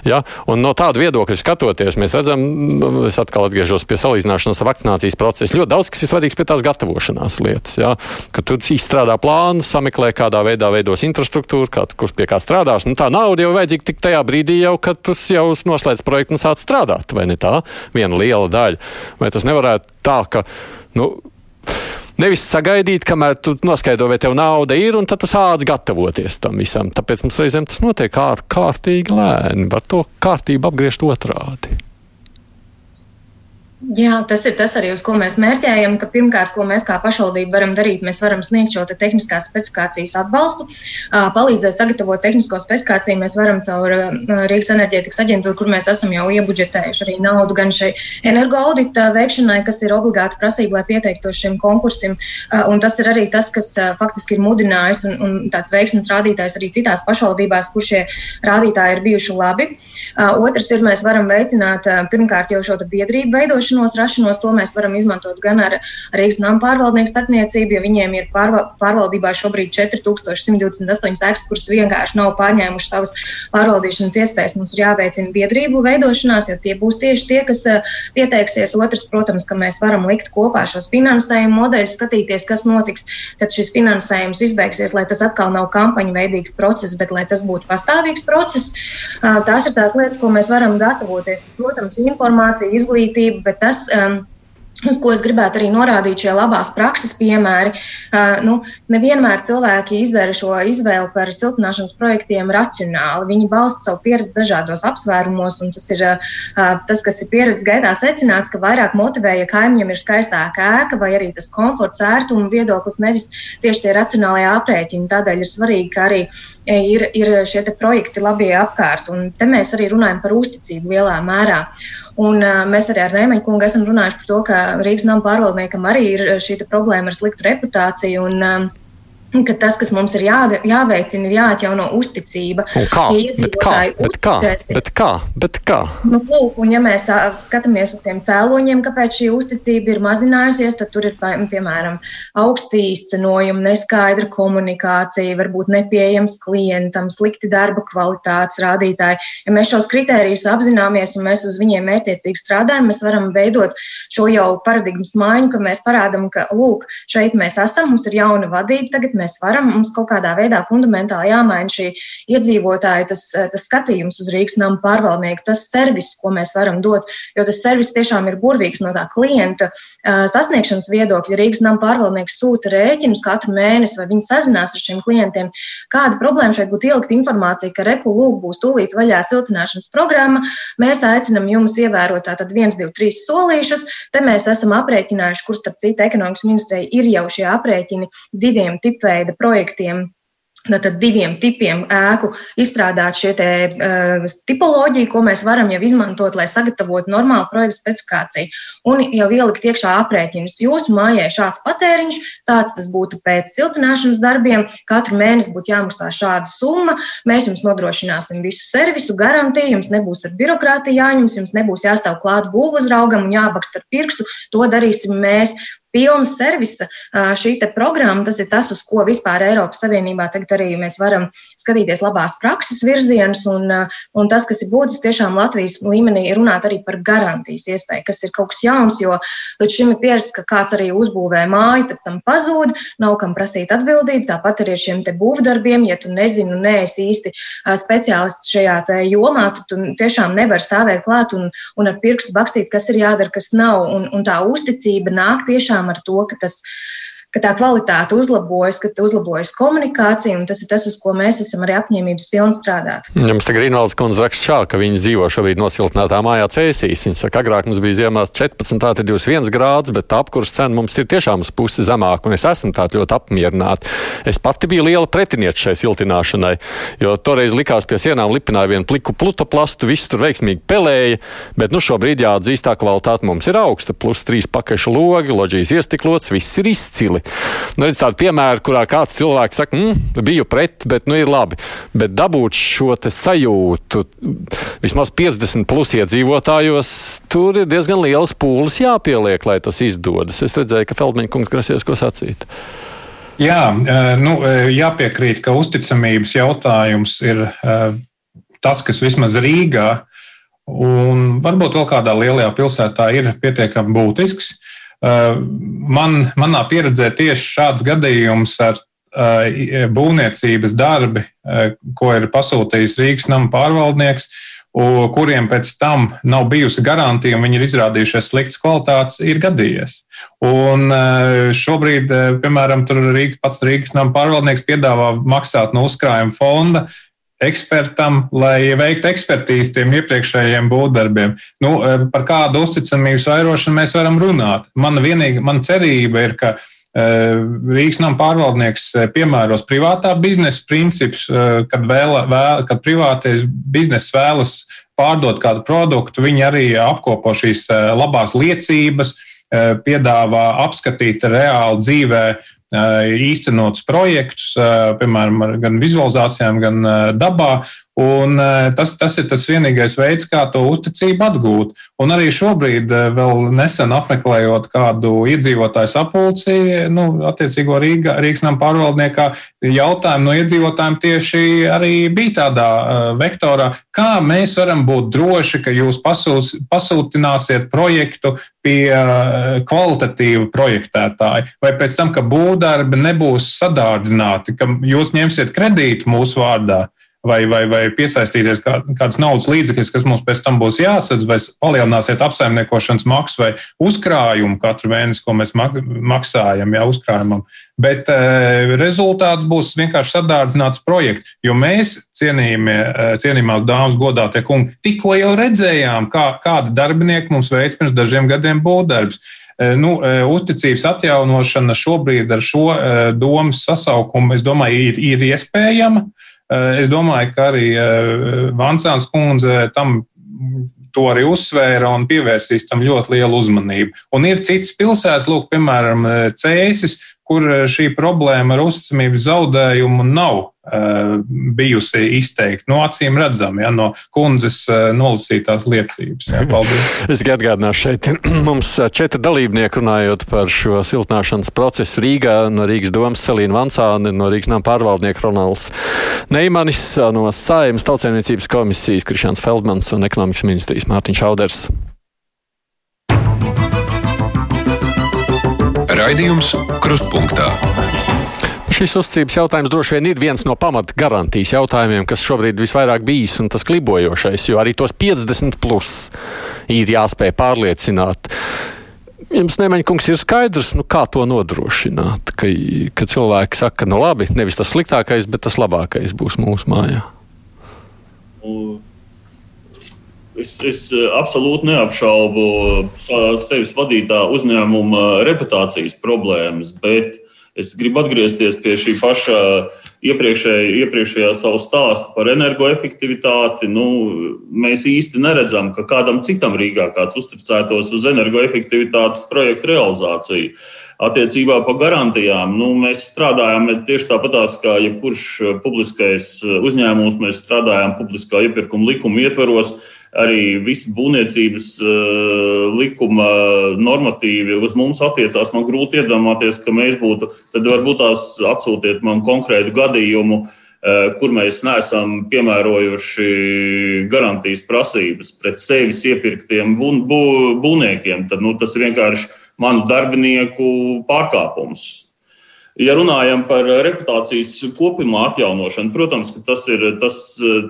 Speaker 2: Ja? Un no tāda viedokļa skatoties, mēs redzam, es atkal atgriežos pie salīdzināšanas ar vakcinācijas procesu. Ļoti daudz kas ir svarīgs pie tās gatavošanās lietas. Ja? Ka tu izstrādā plānu, sameklē, kādā veidā veidos infrastruktūru, kā, kurš pie kā strādās. Nu, tā nauda jau vajadzīga tik tajā brīdī, jau, kad tu jau noslēdz projektu un sāc strādāt, vai ne tā? Viena liela daļa. Vai tas nevarētu tā, ka. Nu, Nevis sagaidīt, kamēr tu noskaidro, vai tev nauda ir, un tad tu sāc gatavoties tam visam. Tāpēc mums reizēm tas notiek kār, kārtīgi lēni. Var to kārtību apgriezt otrādi.
Speaker 3: Jā, tas ir tas arī, uz ko mēs mērķējam. Ka pirmkārt, ko mēs kā pašvaldība varam darīt, mēs varam sniegt šo te tehniskās specifikācijas atbalstu, palīdzēt sagatavot tehnisko specifikāciju. Mēs varam caur Rīgas enerģētikas aģentūru, kur mēs esam jau iebudžetējuši arī naudu gan šai energoaudita veikšanai, kas ir obligāti prasība, lai pieteiktos šim konkursim. Un tas ir arī tas, kas faktiski ir mudinājis un, un tāds veiksmes rādītājs arī citās pašvaldībās, kur šie rādītāji ir bijuši labi. Otrs ir, mēs varam veicināt pirmkārt jau šo biedrību veidošanu vienošanos, rašanos, to mēs varam izmantot gan ar Rīgas nama pārvaldnieku starpniecību, jo viņiem ir pārvaldībā šobrīd 4128 ēkas, kuras vienkārši nav pārņēmušas savas pārvaldīšanas iespējas. Mums ir jāveicina biedrību veidošanās, jo tie būs tieši tie, kas eh, pieteiksies. Otrs, protams, ka mēs varam likt kopā šos finansējumu modeļus, skatīties, kas notiks, kad šis finansējums izbeigsies, lai tas atkal nav kampaņu veidīgs process, bet lai tas būtu pastāvīgs process. Tās ir tās lietas, ko mēs varam gatavoties. Protams, informācija, izglītība, bet tas. Um, Uz ko es gribētu arī norādīt šie labās prakses piemēri. Uh, nu, nevienmēr cilvēki izdara šo izvēli par siltināšanas projektiem racionāli. Viņi balsta savu pieredzi dažādos apsvērumos, un tas ir uh, tas, kas ir pieredzes gaitā secināts, ka vairāk motivē, ja kaimiņam ir skaistāka ēka vai arī tas komforts, ērtuma viedoklis, nevis tieši tie racionālie aprēķini. Tādēļ ir svarīgi, ka arī ir, ir šie projekti labie apkārt, un te mēs arī runājam par uzticību lielā mērā. Un, uh, mēs arī ar Nēmeņa kungu esam runājuši par to, ka Rīgas nama pārvaldniekam arī ir šī problēma ar sliktu reputāciju. Un, uh, ka tas, kas mums ir jā, jāveicina, ir jāatjauno uzticība.
Speaker 2: Un kā? Bet kā? Bet kā? Bet kā? Bet kā?
Speaker 3: Nu, lūk, un ja mēs skatāmies uz tiem cēloņiem, kāpēc šī uzticība ir mazinājusies, tad tur ir piemēram augsti īstenojumi, neskaidra komunikācija, varbūt nepieejams klientam, slikti darba kvalitātes rādītāji. Ja mēs šos kritērijus apzināmies un mēs uz viņiem mērķiecīgi strādājam, mēs varam veidot šo jau paradigmas maiņu, ka mēs parādām, ka lūk, šeit mēs esam, mums ir jauna vadība, tagad mēs mēs varam. Mums kaut kādā veidā fundamentāli jāmaina šī iedzīvotāja tas, tas skatījums uz Rīgas nama pārvaldnieku, tas servis, ko mēs varam dot. Jo tas servis tiešām ir burvīgs no tā klienta sasniegšanas viedokļa. Rīgas nama pārvaldnieks sūta rēķinus katru mēnesi, vai viņi sazinās ar šiem klientiem. Kāda problēma šeit būtu ielikt informācija, ka reku lūk būs tūlīt vaļā siltināšanas programma. Mēs aicinam jums ievērot tātad 1, 2, 3 solīšus. Te mēs esam aprēķinājuši, kur starp citu ekonomikas ministrija ir jau šie aprēķini diviem tipveidiem veida projektiem Tātad diviem tipiem ēku izstrādāt šie te, uh, tipoloģiju, ko mēs varam jau izmantot, lai sagatavotu normālu projektu specifikāciju un jau ielikt iekšā aprēķinus. Jūsu mājai šāds patēriņš, tāds tas būtu pēc siltināšanas darbiem, katru mēnesi būtu jāmaksā šāda summa, mēs jums nodrošināsim visu servisu, garantiju, jums nebūs ar birokrātiju jāņems, jums nebūs jāstāv klāt būvuzraugam un jābakst ar pirkstu, to darīsim mēs pilna servisa šī programma, tas ir tas, uz ko vispār Eiropas Savienībā tagad arī mēs varam skatīties labās prakses virzienus. Un, un tas, kas ir būtiski tiešām Latvijas līmenī, ir runāt arī par garantijas iespēju, kas ir kaut kas jauns, jo līdz šim ir pierasts, ka kāds arī uzbūvē māju, pēc tam pazūd, nav kam prasīt atbildību. Tāpat arī ar šiem būvdarbiem, ja tu nezini un neesi īsti speciālists šajā jomā, tad tu tiešām nevari stāvēt klāt un, un ar pirkstu bakstīt, kas ir jādara, kas nav. Un, un tā uzticība nāk tiešām ar to, ka tas ka tā kvalitāte uzlabojas, ka uzlabojas komunikācija, un tas ir tas, uz ko mēs esam arī apņēmības pilni strādāt.
Speaker 2: Jums tagad Rīnvalds kundze raksta šā, ka viņi dzīvo šobrīd nosiltinātā mājā cēsīs. Viņa saka, agrāk mums bija ziemā 14, tā tad 21 grāds, bet apkurs cena mums ir tiešām uz pusi zemāka, un es esmu tā ļoti apmierināta. Es pati biju liela pretiniece šai siltināšanai, jo toreiz likās pie sienām lipināja vienu pliku plutoplastu, viss tur veiksmīgi pelēja, bet nu šobrīd jāatzīst, tā kvalitāte mums ir augsta, plus trīs pakaļu logi, loģijas iestiklots, viss ir izcili. Nu, redz tādu piemēru, kurā kāds cilvēks saka, mm, biju pret, bet nu ir labi. Bet dabūt šo sajūtu vismaz 50 plus iedzīvotājos, tur ir diezgan liels pūlis jāpieliek, lai tas izdodas. Es redzēju, ka Feldmaņa kungs grasies ko sacīt.
Speaker 4: Jā, nu, jāpiekrīt, ka uzticamības jautājums ir tas, kas vismaz Rīgā un varbūt vēl kādā lielajā pilsētā ir pietiekami būtisks. Man, manā pieredzē tieši šāds gadījums ar būvniecības darbi, ko ir pasūtījis Rīgas nama pārvaldnieks, kuriem pēc tam nav bijusi garantija, un viņi ir izrādījušies sliktas kvalitātes, ir gadījies. Un šobrīd, piemēram, Rīgas, pats Rīgas nama pārvaldnieks piedāvā maksāt no uzkrājuma fonda ekspertam, lai veiktu ekspertīzi tiem iepriekšējiem būvdarbiem. Nu, par kādu uzticamības vairošanu mēs varam runāt? Mana vienīga mana cerība ir, ka Rīgas nama pārvaldnieks piemēros privātā biznesa princips, kad, vēl, vēl, kad privātais bizness vēlas pārdot kādu produktu, viņi arī apkopo šīs labās liecības, piedāvā apskatīt reāli dzīvē īstenotus projektus, piemēram, gan vizualizācijām, gan dabā. Un tas, tas ir tas vienīgais veids, kā to uzticību atgūt. Un arī šobrīd, vēl nesen apmeklējot kādu iedzīvotāju sapulci, nu, attiecīgo Rīga, Rīgas nama pārvaldniekā, jautājumi no iedzīvotājiem tieši arī bija tādā vektorā, kā mēs varam būt droši, ka jūs pasūs, pasūtināsiet projektu pie kvalitatīva projektētāja, vai pēc tam, ka būvdarbi nebūs sadārdzināti, ka jūs ņemsiet kredītu mūsu vārdā vai, vai, vai piesaistīties kā, kādas naudas līdzekļus, kas mums pēc tam būs jāsadz, vai palielināsiet apsaimniekošanas maksu vai uzkrājumu katru mēnesi, ko mēs maksājam, jā, uzkrājumam. Bet e, rezultāts būs vienkārši sadārdzināts projekts, jo mēs, cienījamās dāmas, godātie kungi, tikko jau redzējām, kā, kādi darbinieki mums veids pirms dažiem gadiem būvdarbs. E, nu, uzticības atjaunošana šobrīd ar šo domas sasaukumu, es domāju, ir, ir iespējama. Eh, es domāju, ka arī eh, Vansāns kundze tam to arī uzsvēra un pievērsīs tam ļoti lielu uzmanību. Un ir citas pilsētas, lūk, piemēram, eh, Cēsis, kur šī problēma ar uzticamības zaudējumu nav uh, bijusi izteikti. No acīm redzam, ja, no kundzes uh, nolasītās liecības. Ja, paldies.
Speaker 2: es atgādināšu, šeit mums četri dalībnieki runājot par šo siltināšanas procesu Rīgā. No Rīgas domas Selīna Vansāne, no Rīgas nama pārvaldnieka Ronalds Neimanis, no Saimas tautsēmniecības komisijas Krišāns Feldmans un ekonomikas ministrijas Mārtiņš Auders.
Speaker 1: Raidījums Krustpunktā.
Speaker 2: Šis uzticības jautājums droši vien ir viens no pamata garantijas jautājumiem, kas šobrīd visvairāk bijis un tas klibojošais, jo arī tos 50 plus ir jāspēj pārliecināt. Jums, Nemaņkungs, ir skaidrs, nu, kā to nodrošināt, ka, ka cilvēki saka, nu labi, nevis tas sliktākais, bet tas labākais būs mūsu mājā.
Speaker 5: Un Es, es eh, absolūti neapšaubu sevis vadītā uzņēmuma reputācijas problēmas, bet es gribu atgriezties pie šī paša iepriekšējā, iepriekšējā savu stāstu par energoefektivitāti. Nu, mēs īsti neredzam, ka kādam citam Rīgā kāds uzticētos uz energoefektivitātes projektu realizāciju. Attiecībā par garantijām nu, mēs strādājam tieši tāpatās, kā jebkurš publiskais uzņēmums. Mēs strādājam publiskā iepirkuma likuma ietveros arī visi būvniecības uh, likuma normatīvi uz mums attiecās. Man grūti iedomāties, ka mēs būtu, tad varbūt tās atsūtiet man konkrētu gadījumu, uh, kur mēs neesam piemērojuši garantijas prasības pret sevis iepirktiem bū, bū, būvniekiem. Tad nu, tas ir vienkārši manu darbinieku pārkāpums. Ja runājam par reputācijas kopumā atjaunošanu, protams, tas, ir, tas,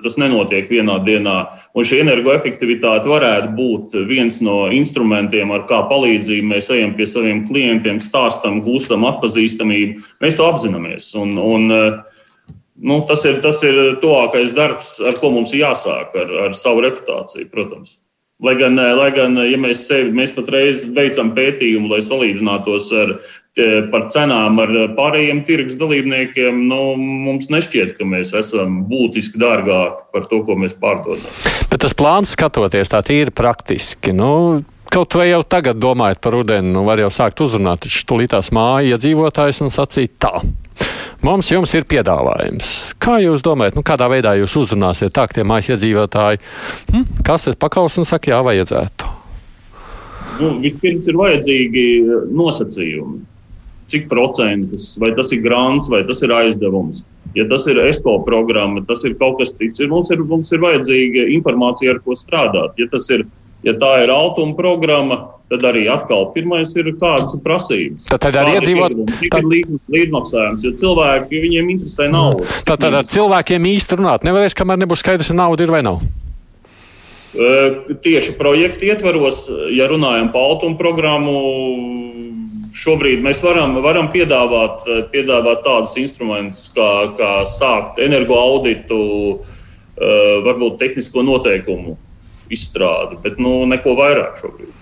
Speaker 5: tas nenotiek vienā dienā. Un šī energoefektivitāte varētu būt viens no instrumentiem, ar kā palīdzību mēs ejam pie saviem klientiem, stāstam, gūstam atpazīstamību. Mēs to apzināmies. Un, un, nu, tas, ir, tas ir tuvākais darbs, ar ko mums jāsāk ar, ar savu reputāciju, protams. Lai gan, lai gan ja mēs, sevi, mēs patreiz veicam pētījumu, lai salīdzinātos ar par cenām ar pārējiem tirgus dalībniekiem, nu, mums nešķiet, ka mēs esam būtiski dārgāki par to, ko mēs pārdodam.
Speaker 2: Bet tas plāns skatoties tā tīri praktiski. Nu... Kaut vai jau tagad domājot par rudeni, nu var jau sākt uzrunāt, taču tulītās māja iedzīvotājs un sacīt tā. Mums jums ir piedāvājums. Kā jūs domājat, nu, kādā veidā jūs uzrunāsiet tā, ka tie mājas iedzīvotāji, hm, kas ir pakaus un saka, jā, vajadzētu?
Speaker 5: Nu, vispirms ir vajadzīgi nosacījumi cik procentus, vai tas ir grāns, vai tas ir aizdevums. Ja tas ir ESCO programma, tas ir kaut kas cits. Mums ir, mums ir vajadzīga informācija, ar ko strādāt. Ja, ir, ja tā ir automa programma, tad arī atkal pirmais ir kādas ir prasības.
Speaker 2: Tad, tad arī iedzīvot
Speaker 5: līdzmaksājums, jo cilvēki viņiem interesē naudu.
Speaker 2: Tad, tad ar cilvēkiem īsti runāt nevarēs, kamēr nebūs skaidrs, vai nauda ir vai nav.
Speaker 5: Tieši projekta ietvaros, ja runājam par automu programmu, šobrīd mēs varam, varam piedāvāt, piedāvāt tādus instrumentus, kā, kā sākt energoauditu, varbūt tehnisko noteikumu izstrādi, bet nu, neko vairāk šobrīd.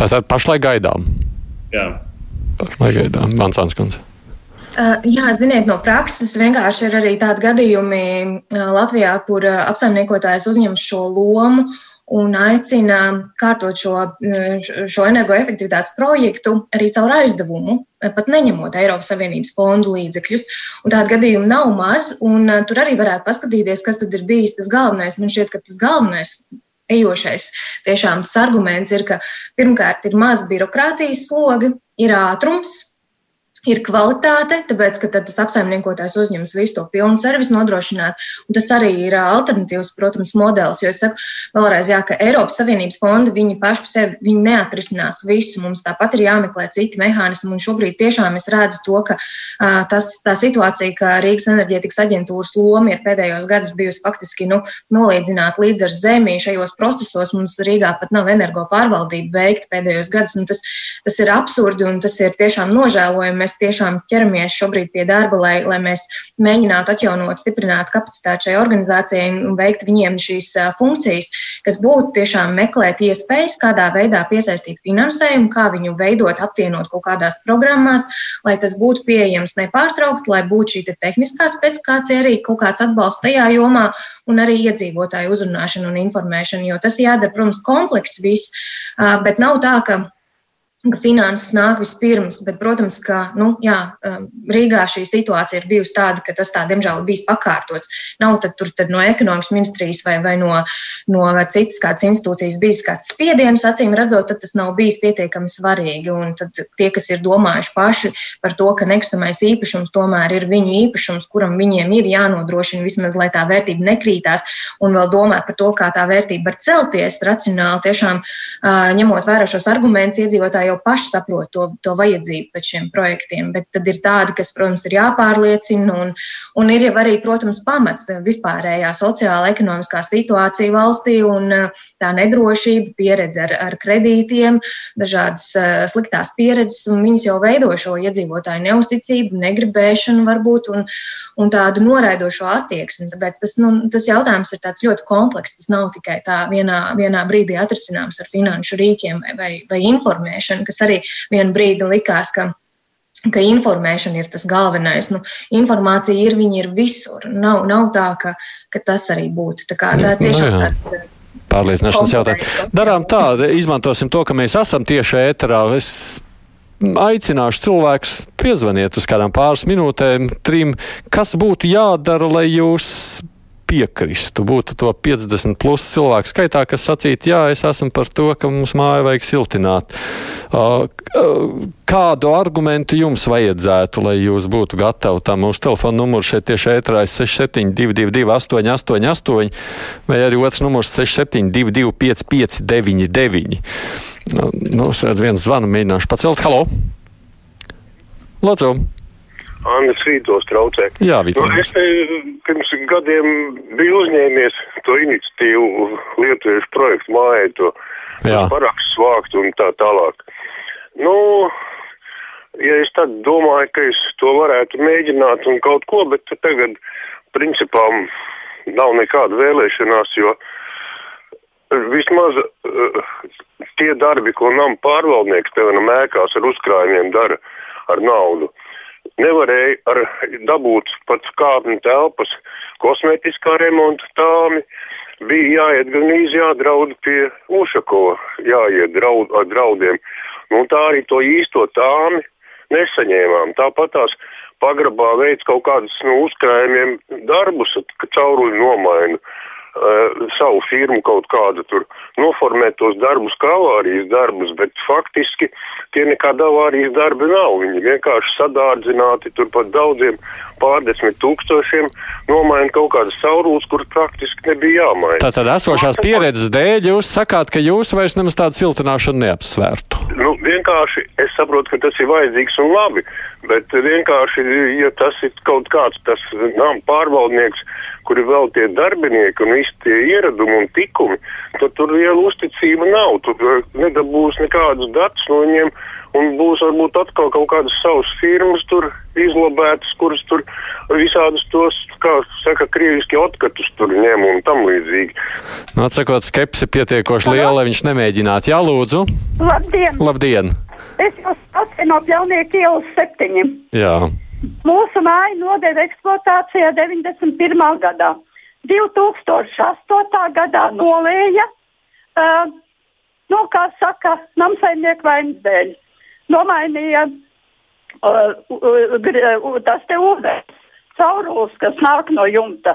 Speaker 2: Tātad pašlaik gaidām.
Speaker 5: Jā.
Speaker 2: Pašlaik gaidām. Vansāns kundze.
Speaker 3: Uh, jā, ziniet, no prakses vienkārši ir arī tādi gadījumi Latvijā, kur apsaimniekotājs uzņem šo lomu un aicina kārtot šo, šo energoefektivitātes projektu arī caur aizdevumu, pat neņemot Eiropas Savienības fondu līdzekļus. Un tādu gadījumu nav maz, un tur arī varētu paskatīties, kas tad ir bijis tas galvenais. Man šķiet, ka tas galvenais ejošais tiešām tas arguments ir, ka pirmkārt ir maz birokrātijas slogi, ir ātrums, ir kvalitāte, tāpēc, ka tas apsaimniekotājs uzņems visu to pilnu servisu nodrošināt. Un tas arī ir alternatīvs, protams, modelis. Jo es saku vēlreiz, jā, ka Eiropas Savienības fondi viņi paši par sevi viņi neatrisinās visu. Mums tāpat ir jāmeklē citi mehānismi. Un šobrīd tiešām es redzu to, ka uh, tas, tā situācija, ka Rīgas enerģētikas aģentūras loma ir pēdējos gados bijusi faktiski nu, nolīdzināta līdz ar zemi. Šajos procesos mums Rīgā pat nav energo pārvaldība veikta pēdējos gados. Tas, tas ir absurdi un tas ir tiešām nožēlojami mēs tiešām ķeramies šobrīd pie darba, lai, lai mēs mēģinātu atjaunot, stiprināt kapacitāti šai organizācijai un veikt viņiem šīs funkcijas, kas būtu tiešām meklēt iespējas, kādā veidā piesaistīt finansējumu, kā viņu veidot, apvienot kaut kādās programmās, lai tas būtu pieejams nepārtraukti, lai būtu šī te tehniskā specifikācija, arī kaut kāds atbalsts tajā jomā un arī iedzīvotāju uzrunāšana un informēšana, jo tas jādara, protams, komplekss viss, bet nav tā, ka ka finanses nāk vispirms, bet, protams, ka nu, jā, um, Rīgā šī situācija ir bijusi tāda, ka tas tā, diemžēl, ir bijis pakārtots. Nav tad, tur tad no ekonomikas ministrijas vai, vai no, no citas kādas institūcijas bijis kāds spiediens, acīm redzot, tad tas nav bijis pietiekami svarīgi. Un tad tie, kas ir domājuši paši par to, ka nekustamais īpašums tomēr ir viņu īpašums, kuram viņiem ir jānodrošina vismaz, lai tā vērtība nekrītās, un vēl domāt par to, kā tā vērtība var celties racionāli, tiešām ņemot vērā šos argumentus iedzīvotāju jau paši saprot to, to vajadzību pēc šiem projektiem, bet tad ir tādi, kas, protams, ir jāpārliecina, un, un ir jau arī, protams, pamats vispārējā sociāla ekonomiskā situācija valstī un uh, tā nedrošība, pieredze ar, ar kredītiem, dažādas uh, sliktās pieredzes, un viņas jau veido šo iedzīvotāju neusticību, negribēšanu varbūt un, un tādu noraidošo attieksmi. Tāpēc tas, nu, tas jautājums ir tāds ļoti komplekss. Tas nav tikai tā vienā, vienā brīdī atrisināms ar finanšu rīkiem vai, vai, vai informēšanu informēšanu, kas arī vienu brīdi likās, ka ka informēšana ir tas galvenais. Nu, informācija ir, viņa ir visur. Nav, nav tā, ka, ka tas arī būtu. Tā, kā, tā ir tiešām no, tāda.
Speaker 2: Pārliecināšanas jautājums. Darām tā, izmantosim to, ka mēs esam tieši ēterā. Es aicināšu cilvēkus piezvaniet uz kādām pāris minūtēm, trim, kas būtu jādara, lai jūs piekristu. Būtu to 50 plus cilvēku skaitā, kas sacītu, jā, es esmu par to, ka mums māju vajag siltināt. Kādu argumentu jums vajadzētu, lai jūs būtu gatavi tam? Mūsu telefona numurs šeit tieši ētrā ir 6722, 888, vai arī otrs numurs 6722, 559, nu, es redzu, viens zvanu mēģināšu pacelt. Halo! Lūdzu!
Speaker 7: Anna Svītos traucē.
Speaker 2: Jā, nu,
Speaker 7: es te, pirms gadiem biju uzņēmies to iniciatīvu lietuviešu projektu mājai, to parakstu svākt un tā tālāk. Nu, ja es tad domāju, ka es to varētu mēģināt un kaut ko, bet tagad principā nav nekāda vēlēšanās, jo vismaz uh, tie darbi, ko nama pārvaldnieks, piemēram, ēkās ar uzkrājumiem dara ar naudu, nevarēja ar, dabūt pat kāpņu telpas, kosmētiskā remonta tāmi. Bija jāiet gan īsi jādraud pie Ušakova, jāiet draud, ar draudiem. Nu, tā arī to īsto tāmi nesaņēmām. Tāpat tās pagrabā veids kaut kādus nu, uzkrājumiem darbus, ka cauruļu nomainu. uh, savu firmu kaut kādu tur noformēt tos darbus kā avārijas darbus, bet faktiski tie nekāda avārijas darbi nav. Viņi vienkārši sadārdzināti turpat daudziem pārdesmit tūkstošiem, nomaina kaut kādas saurules, kuras praktiski nebija jāmaina.
Speaker 2: Tātad esošās pieredzes dēļ jūs sakāt, ka jūs vairs nemaz tādu siltināšanu neapsvērtu.
Speaker 7: Nu, vienkārši es saprotu, ka tas ir vajadzīgs un labi, bet vienkārši, ja tas ir kaut kāds tas nama pārvaldnieks, kur ir vēl tie darbinieki un visi tie ieradumi un tikumi, tad tur liela uzticība nav. Tur nedabūs nekādus datus no viņiem. Un būs varbūt atkal kaut kādas savas firmas tur izlabētas, kuras tur visādus tos, kā saka, krieviski otkatus tur ņem un tam līdzīgi.
Speaker 2: Nu, atsakot, skepsi pietiekoši liela, lai viņš nemēģinātu. Jā, lūdzu.
Speaker 8: Labdien!
Speaker 2: Labdien!
Speaker 8: Es jūs pats no Pļaunieku ielas septiņi.
Speaker 2: Jā.
Speaker 8: Mūsu māja nodeva eksploatācijā 91. gadā. 2008. gadā nolēja, uh, nu, kā saka, namsaimnieku vainas dēļ. Nomainīja uh, uh, tas te ūdens caurulis, kas nāk no jumta.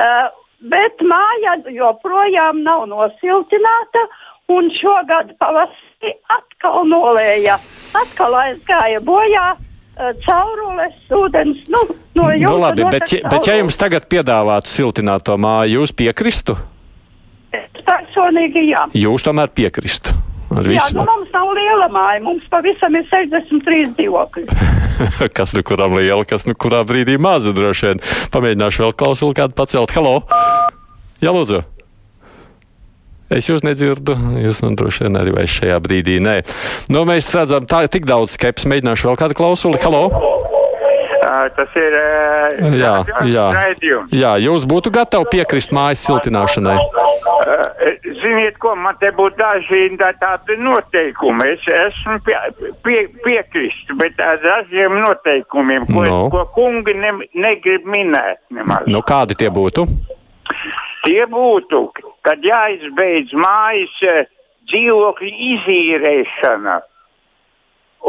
Speaker 8: Uh, bet māja joprojām nav nosiltināta, un šogad pavasarī atkal nolēja, atkal aizgāja bojā caurules, ūdens, nu, no.
Speaker 2: Nu, labi, bet, ja, bet ja jums tagad piedāvātu siltināt to māju, jūs piekristu?
Speaker 8: Personīgi jā.
Speaker 2: Jūs tomēr piekristu.
Speaker 8: Jā, nu mums nav liela māja, mums pavisam ir 63 dzīvokļi.
Speaker 2: kas nu kuram liela, kas nu kurā brīdī maza droši vien. Pamēģināšu vēl klausuli kādu pacelt. Halo! Jā, lūdzu! Es jūs nedzirdu, jūs nu droši vien arī vairs šajā brīdī nē. Nu, mēs redzam, tā ir tik daudz skepsis. Mēģināšu vēl kādu klausuli. Halo!
Speaker 9: Tas ir
Speaker 2: Jā, jā. Jā, jūs būtu gatavi piekrist mājas siltināšanai.
Speaker 9: Ziniet, ko man te būtu daži tā- tādi noteikumi. Es esmu pie, pie, piekrist, bet ar dažiem noteikumiem, ko,
Speaker 2: Nu.
Speaker 9: ko kungi ne, negrib minēt. Nemaz.
Speaker 2: Nu, kādi tie būtu?
Speaker 9: Tie būtu, kad jāizbeidz mājas eh, dzīvokļu izīrēšana.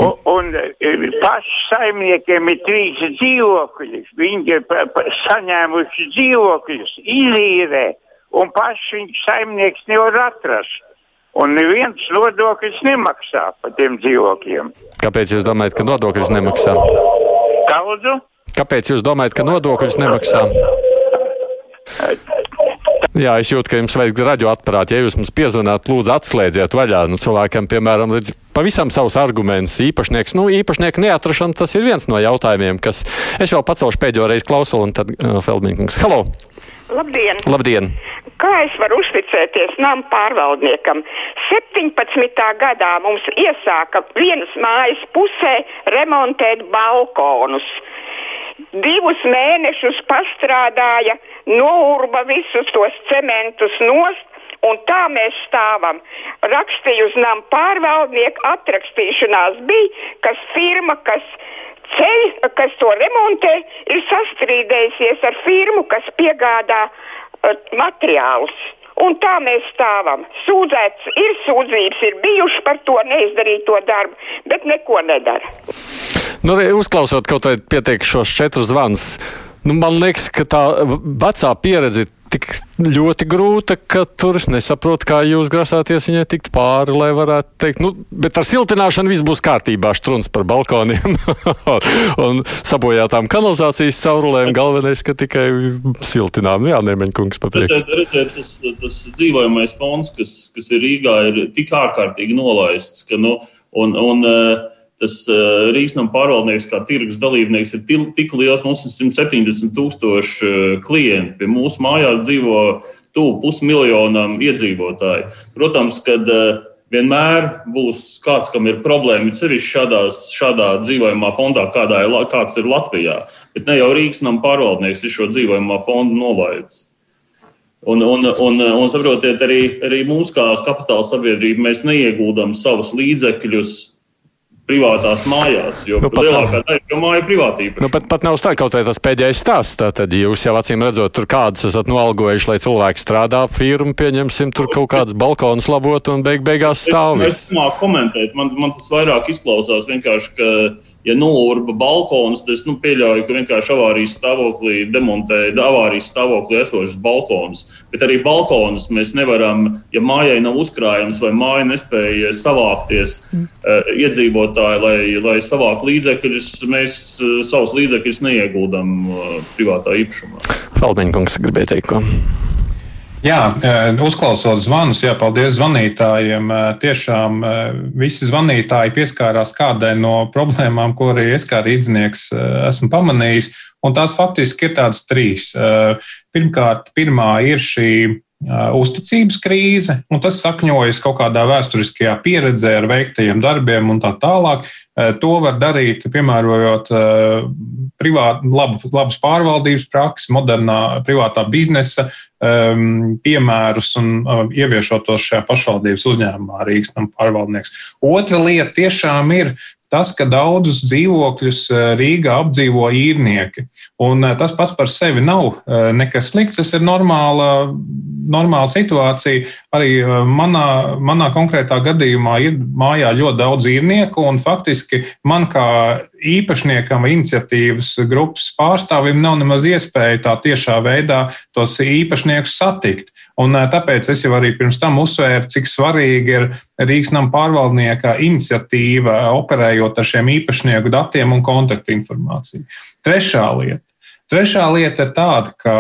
Speaker 9: Un, un eh, paši saimniekiem ir trīs dzīvokļi. Viņi ir pa- pa- saņēmuši dzīvokļus, izīrē, un paši viņš saimnieks nevar atrast. Un neviens nodokļus nemaksā par tiem dzīvokļiem.
Speaker 2: Kāpēc jūs domājat, ka nodokļus nemaksā?
Speaker 9: Daudzu?
Speaker 2: Kāpēc jūs domājat, ka nodokļus nemaksā? Jā, es jūtu, ka jums vajag radioaparātu. Ja jūs mums piezvanāt, lūdzu, atslēdziet vaļā. Nu, cilvēkam, piemēram, līdz pavisam savus argumentus. Īpašnieks, nu, īpašnieku neatrašana, tas ir viens no jautājumiem, kas es vēl pacelšu pēdējo reizi klausulu, un tad uh, Feldmīkungs. Halo!
Speaker 10: Labdien!
Speaker 2: Labdien!
Speaker 10: Kā es varu uzticēties nama pārvaldniekam? 17. gadā mums iesāka vienas mājas pusē remontēt balkonus. Divus mēnešus pastrādāja, nourba visus tos cementus nost, un tā mēs stāvam. Rakstīju uz nama pārvaldnieku, atrakstīšanās bija, kas firma, kas ceļ, kas to remontē, ir sastrīdējusies ar firmu, kas piegādā uh, materiālus. Un tā mēs stāvam. Sūdzēts ir sūdzības, ir bijušas par to neizdarīto darbu, bet neko nedara.
Speaker 2: Nu, uzklausot kaut vai pietiek šos četrus zvanus, nu, man liekas, ka tā vecā pieredze ir tik ļoti grūta, ka tur es nesaprotu, kā jūs grasāties viņai tikt pāri, lai varētu teikt, nu, bet ar siltināšanu viss būs kārtībā, štruns par balkoniem un sabojātām kanalizācijas caurulēm. Galvenais, ka tikai siltinām. Jā, Nemeņkungs papriekš.
Speaker 5: Redziet, tas, tas dzīvojamais fonds, kas, kas ir Rīgā, ir tik ārkārtīgi nolaists, ka nu, un, un, eh, tas uh, Rīgasnam pārvaldnieks, kā tirgus dalībnieks, ir tik liels. Mums ir 170 tūkstoši uh, klienti. Pie mūsu mājās dzīvo tuvu pusmiljonam iedzīvotāju. Protams, kad uh, vienmēr būs kāds, kam ir problēma, it sevišķi šādās, šādā dzīvojamā fondā, kādā ir, kāds ir Latvijā. Bet ne jau Rīgasnam pārvaldnieks ir šo dzīvojamā fondu nolaidis. Un, un, un, un saprotiet, arī, arī mūsu kā kapitāla sabiedrība, mēs neieguldam savus līdzekļus privātās mājās, jo
Speaker 2: Nu,
Speaker 5: lielākā daļa jau māju privātība.
Speaker 2: Nu, pat, pat nav tā, kaut vai tas pēdējais stāsts. Tad jūs jau acīm redzot, tur kādas esat noalgojuši, lai cilvēki strādā firmu, pieņemsim, tur kaut kādas balkonus labot un beig beigās stāv.
Speaker 5: Es nemāku komentēt, man, man tas vairāk izklausās vienkārši, ka ja nolurba balkonus, tad es nu, pieļauju, ka vienkārši avārijas stāvoklī demontē avārijas stāvoklī esošus balkonus. Bet arī balkonus mēs nevaram, ja mājai nav uzkrājums vai māja nespēja savākties mm. uh, iedzīvotāji, lai, lai savāktu līdzekļus, mēs uh, savus līdzekļus neieguldam uh, privātā īpašumā.
Speaker 2: Falmeņkungs gribēja teikt, ko.
Speaker 4: Jā, uzklausot zvanus, jā, paldies zvanītājiem. Tiešām visi zvanītāji pieskārās kādai no problēmām, ko arī es kā rīznieks esmu pamanījis. Un tās faktiski ir tādas trīs. Pirmkārt, pirmā ir šī uzticības krīze, un tas sakņojas kaut kādā vēsturiskajā pieredzē ar veiktajiem darbiem un tā tālāk. To var darīt, piemērojot privāt, labu, labas pārvaldības praksi, modernā privātā biznesa piemērus un ieviešot tos šajā pašvaldības uzņēmumā Rīgas nama pārvaldnieks. Otra lieta tiešām ir tas, ka daudzus dzīvokļus Rīgā apdzīvo īrnieki. Un tas pats par sevi nav nekas slikts, tas ir normāla, normāla situācija. Arī manā, manā konkrētā gadījumā ir mājā ļoti daudz īrnieku, un faktiski man kā īpašniekam, iniciatīvas grupas pārstāvim nav nemaz iespēja tā tiešā veidā tos īpašniekus satikt. Un tāpēc es jau arī pirms tam uzsvēru, cik svarīgi ir Rīgas nama pārvaldnieka iniciatīva operējot ar šiem īpašnieku datiem un kontaktinformāciju. Trešā lieta. Trešā lieta ir tāda, ka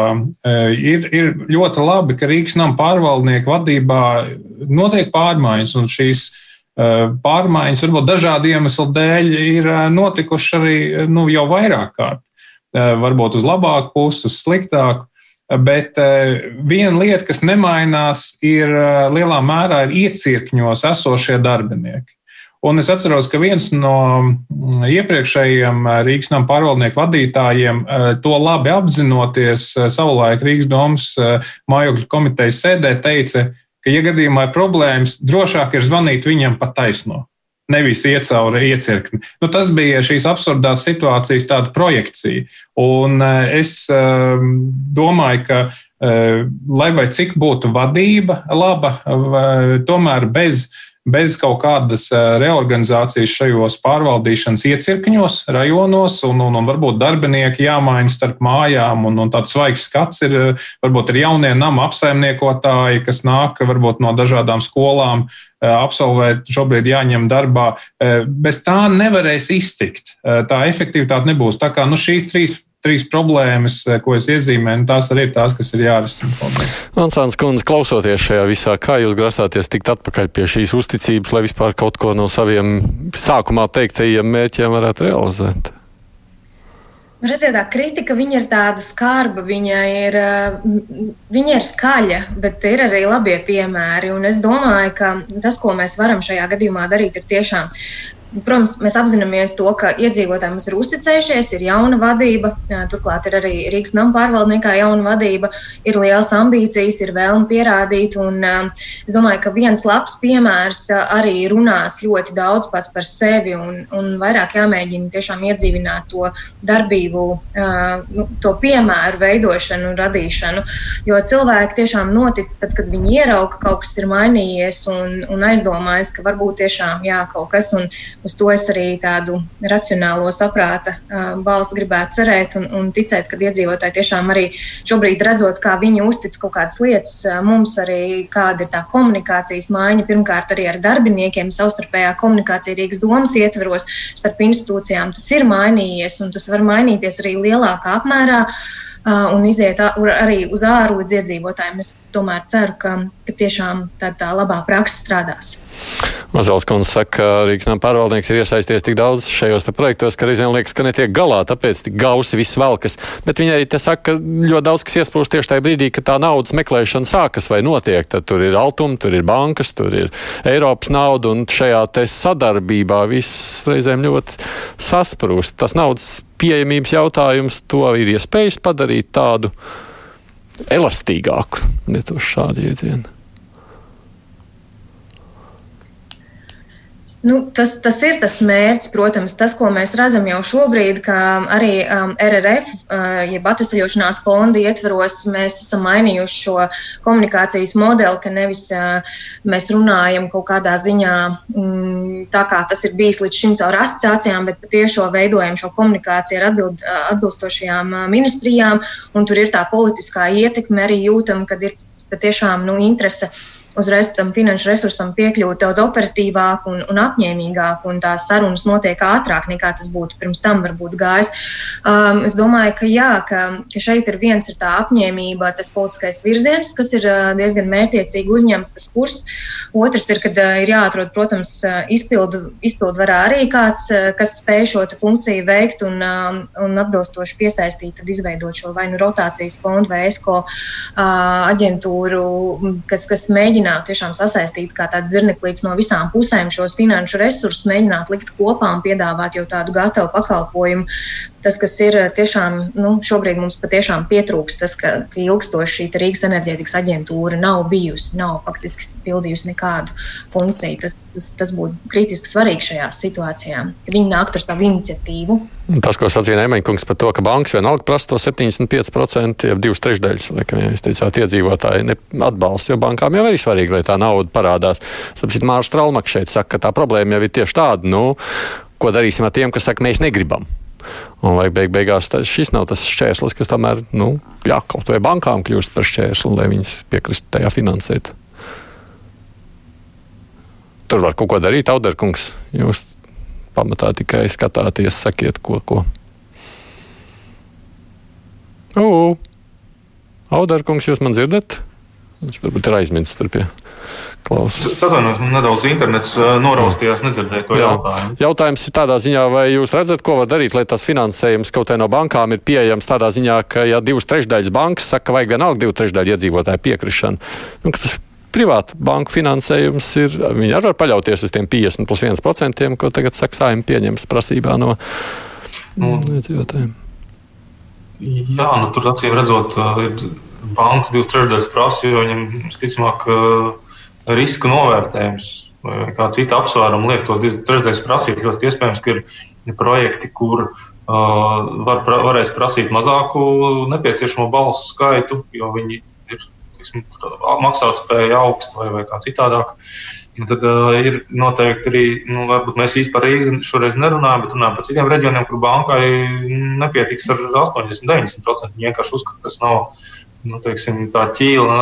Speaker 4: ir, ir ļoti labi, ka Rīgas nama pārvaldnieku vadībā notiek pārmaiņas, un šīs pārmaiņas varbūt dažādu iemeslu dēļ ir notikušas arī nu, jau vairāk kārt. Varbūt uz labāku pusi, uz sliktāku. Bet viena lieta, kas nemainās, ir lielā mērā ir iecirkņos esošie darbinieki. Un es atceros, ka viens no iepriekšējiem Rīgas nama pārvaldnieku vadītājiem to labi apzinoties, savulaik Rīgas domas mājokļu komitejas sēdē teica, ka, ja gadījumā ir problēmas, drošāk ir zvanīt viņam pa taisno. Nevis iet cauri iecirkni. Nu, tas bija šīs absurdās situācijas tāda projekcija. Un eh, es ehm, domāju, ka, eh, lai vai cik būtu vadība laba, tomēr bez bez kaut kādas eh, reorganizācijas šajos pārvaldīšanas iecirkņos, rajonos, un, un, un varbūt darbinieki jāmaina starp mājām, un, un tāds svaigs skats ir eh, varbūt ir jaunie nama apsaimniekotāji, kas nāk varbūt no dažādām skolām, eh, absolvēt, šobrīd jāņem darbā. Bez tā nevarēs iztikt. Tā efektivitāte nebūs. Tā kā nu, šīs trīs trīs problēmas, eh, ko es iezīmēju, tās arī ir tās, kas ir jārisina.
Speaker 2: Ansāns kundze, klausoties šajā visā, kā jūs grasāties tikt atpakaļ pie šīs uzticības, lai vispār kaut ko no saviem sākumā teiktajiem mērķiem varētu realizēt?
Speaker 3: Redziet, tā kritika ir tāda skarba, viņa ir, viņa ir skaļa, bet ir arī labie piemēri. Un es domāju, ka tas, ko mēs varam šajā gadījumā darīt, ir tiešām Protams, mēs apzināmies to, ka iedzīvotāji mums ir uzticējušies, ir jauna vadība, turklāt ir arī Rīgas nama pārvaldniekā jauna vadība, ir liels ambīcijas, ir vēlme pierādīt. Un, es domāju, ka viens labs piemērs arī runās ļoti daudz pats par sevi un, un vairāk jāmēģina tiešām iedzīvināt to darbību, nu, to piemēru veidošanu un radīšanu. Jo cilvēki tiešām notic, tad, kad viņi ierauga, ka kaut kas ir mainījies un, un aizdomājas, ka varbūt tiešām jā, kaut kas. Un, uz to es arī tādu racionālo saprāta balsi gribētu cerēt un, un ticēt, ka iedzīvotāji tiešām arī šobrīd redzot, kā viņi uztic kaut kādas lietas, mums arī kāda ir tā komunikācijas maiņa, pirmkārt arī ar darbiniekiem, savstarpējā komunikācija Rīgas domas ietveros starp institūcijām, tas ir mainījies un tas var mainīties arī lielākā apmērā. Uh, un iziet arī uz līdz iedzīvotājiem. Es tomēr ceru, ka, ka tiešām tā, tā labā praksa strādās.
Speaker 2: Mazals kundze saka, ka Rīgas pārvaldnieks ir iesaisties tik daudz šajos projektos, ka reizēm liekas, ka netiek galā, tāpēc tik gausi viss velkas. Bet viņi arī te saka, ka ļoti daudz kas iesprūst tieši tajā brīdī, kad tā naudas meklēšana sākas vai notiek. Tad tur ir altumi, tur ir bankas, tur ir Eiropas nauda, un šajā sadarbībā viss reizēm ļoti sasprūst. Tas naudas pieejamības jautājums to ir iespējams padarīt tādu elastīgāku, lietošu šādu jēdzienu.
Speaker 3: Nu, tas, tas ir tas mērķis, protams, tas, ko mēs redzam jau šobrīd, ka arī um, RRF, uh, jeb atvesaļošanās fonda ietveros, mēs esam mainījuši šo komunikācijas modeli, ka nevis uh, mēs runājam kaut kādā ziņā mm, tā, kā tas ir bijis līdz šim caur asociācijām, bet patiešo veidojam šo komunikāciju ar atbild, uh, atbilstošajām uh, ministrijām, un tur ir tā politiskā ietekme arī jūtama, kad ir patiešām nu, interese uzreiz tam finanšu resursam piekļūt daudz operatīvāk un, un apņēmīgāk, un tās sarunas notiek ātrāk nekā tas būtu pirms tam varbūt gājis. Um, es domāju, ka jā, ka, ka šeit ir viens ir tā apņēmība, tas politiskais virziens, kas ir uh, diezgan mērķiecīgi uzņemts, tas kurs. Otrs ir, kad uh, ir jāatrod, protams, uh, izpildu, izpildvarā arī kāds, uh, kas spēj šo funkciju veikt un, um, un atbilstoši piesaistīt, tad izveidot šo vai nu rotācijas fondu vai ESCO uh, aģentūru, kas, kas mēģina mēģināt tiešām sasaistīt kā tāds zirneklīts no visām pusēm šos finanšu resursus, mēģināt likt kopā un piedāvāt jau tādu gatavu pakalpojumu. Tas, kas ir tiešām, nu, šobrīd mums patiešām pietrūkst, tas, ka, ilgstoši šī Rīgas enerģētikas aģentūra nav bijusi, nav faktiski pildījusi nekādu funkciju. Tas, tas, tas būtu kritiski svarīgi šajā situācijā, viņi nāktu ar savu iniciatīvu.
Speaker 2: Tas, ko sacīja Nēmeņkungs par to, ka bankas vienalga prasa to 75%, jau divas trešdaļas, vai kā jūs teicāt, iedzīvotāji atbalsta, jo bankām jau ir svarīgi, lai tā nauda parādās. Sapratu, Mārcis Traumakš šeit saka, ka tā problēma jau ir tieši tāda, nu, ko darīsim ar tiem, kas saka, mēs negribam. Un vai beig beigās tas, šis nav tas šķērslis, kas tomēr, nu, jā, kaut vai bankām kļūst par šķērsli, lai viņas piekristu tajā finansēt. Tur var kaut ko darīt, Auderkungs. Jūs pamatā tikai skatāties, sakiet, ko. ko. Ugh! Audarkungs, jūs man dzirdat? Viņš varbūt ir aizmirsis tur pie klausās.
Speaker 6: Atvainojos, man nedaudz internets noraustījās, nedzirdēju to jautājumu.
Speaker 2: Jautājums ir tādā ziņā, vai jūs redzat, ko var darīt, lai tas finansējums kaut kā no bankām ir pieejams tādā ziņā, ka ja divas trešdaļas bankas saka, ka vajag vienalga divu trešdaļu iedzīvotāju piekrišanu, nu, privāta banka finansējums ir, viņi arī var paļauties uz tiem 50 plus 1%, ko tagad saka saimni pieņems prasībā no iedzīvotājiem.
Speaker 6: Jā, nu tur acīm redzot, ir bankas divas trešdaļas prasa, jo viņam, visticamāk, riska novērtējums vai kā cita apsvēruma liek tos divas trešdaļas prasīt. Ļoti iespējams, ka ir projekti, kur uh, var, varēs prasīt mazāku nepieciešamo balsu skaitu, jo viņi tiksim, maksātspēja augsta vai, vai kā citādāk. Un tad uh, ir noteikti arī, nu, varbūt mēs īsti par Rīgu šoreiz nerunājam, bet runājam par citiem reģioniem, kur bankai nepietiks ar 80-90%. Viņi vienkārši uzskata, ka tas nav nu, teiksim, tā ķīla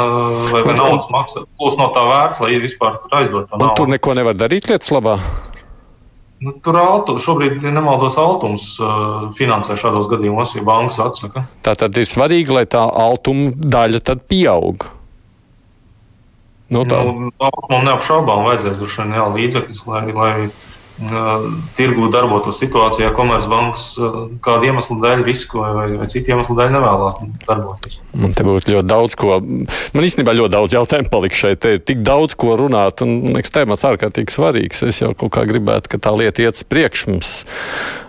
Speaker 6: vai, vai naudas maksa. Plus no tā vērts, lai vispār tur aizdot to naudu.
Speaker 2: Tur neko nevar darīt lietas labā.
Speaker 6: Nu, tur altu, šobrīd, ja nemaldos, Altums uh, finansē šādos gadījumos, ja bankas atsaka.
Speaker 2: Tā tad ir svarīgi, lai tā altuma daļa tad pieaug.
Speaker 6: Nu, tā nu, man neapšaubām vajadzēs droši vien jā, līdzekļus, lai, lai tirgu darbotos situācijā, Komercbanks kādu iemeslu dēļ, risku vai, vai citu iemeslu dēļ nevēlas darboties.
Speaker 2: Man te būtu ļoti daudz ko. Man īstenībā ļoti daudz jautājumu palika šeit. Te ir tik daudz ko runāt, un liekas, tēmats ārkārtīgi svarīgs. Es jau kaut kā gribētu, ka tā lieta iet priekš mums.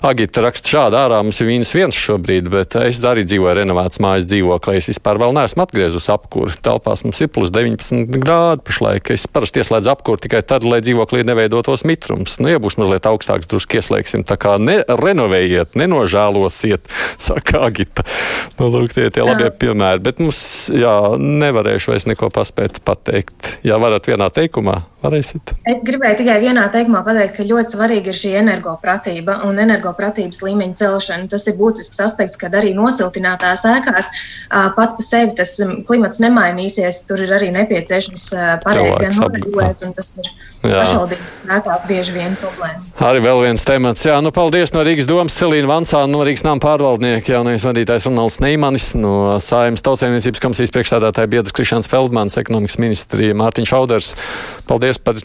Speaker 2: Agita raksta šādi ārā, mums ir vīns viens šobrīd, bet es arī dzīvoju renovētas mājas dzīvoklī. Es vispār vēl neesmu atgriezus apkuri. Telpās mums ir plus 19 grādi pašlaik. Es parasti ieslēdzu apkuri tikai tad, lai dzīvoklī neveidotos mitrums. Nu, ja būs mazliet augstāks, drusku ieslēgsim. Tā kā nerenovējiet, nenožēlosiet, saka Agita. Nu, lūk, tie ir tie labie piemēri. Bet mums, jā, nevarēšu vairs neko paspēt pateikt. Jā, varat vienā teikumā, varēsiet.
Speaker 3: Es gribēju tikai vienā teikumā pateikt, ka ļoti svarīga ir šī energopratība un energopratības līmeņa celšana. Tas ir būtisks aspekts, kad arī nosiltinātās ēkās pats par sevi tas klimats nemainīsies. Tur ir arī nepieciešams pareizi gan noregulēt, un tas ir pašvaldības ēkās bieži vien
Speaker 2: problēma. Arī vēl viens temats. Jā, nu paldies no Rīgas domas Celīna Vansāna, no Rīgas nama pārvaldnieka, jaunais vadītājs Ronalds Neimanis, no Saimas tautsēmniecības komisijas priekšstādātāja biedrs Krišāns Feldmans, ekonomikas ministrija Mārtiņš Auders. Paldies par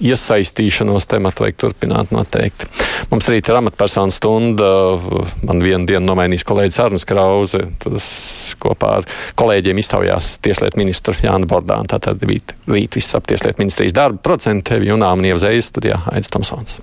Speaker 2: iesaistīšanos tematu vajag turpināt noteikti. Mums rīt ir amatpersonu stunda. Man vienu dienu nomainīs kolēģis Arnis Krause. Tas kopā ar kolēģiem iztaujās tieslietu ministru Jānu Bordānu. Tātad rīt, rīt viss ap tieslietu ministrijas darbu procentu tevi un Āmniev Zējas studijā Aits Tomsons.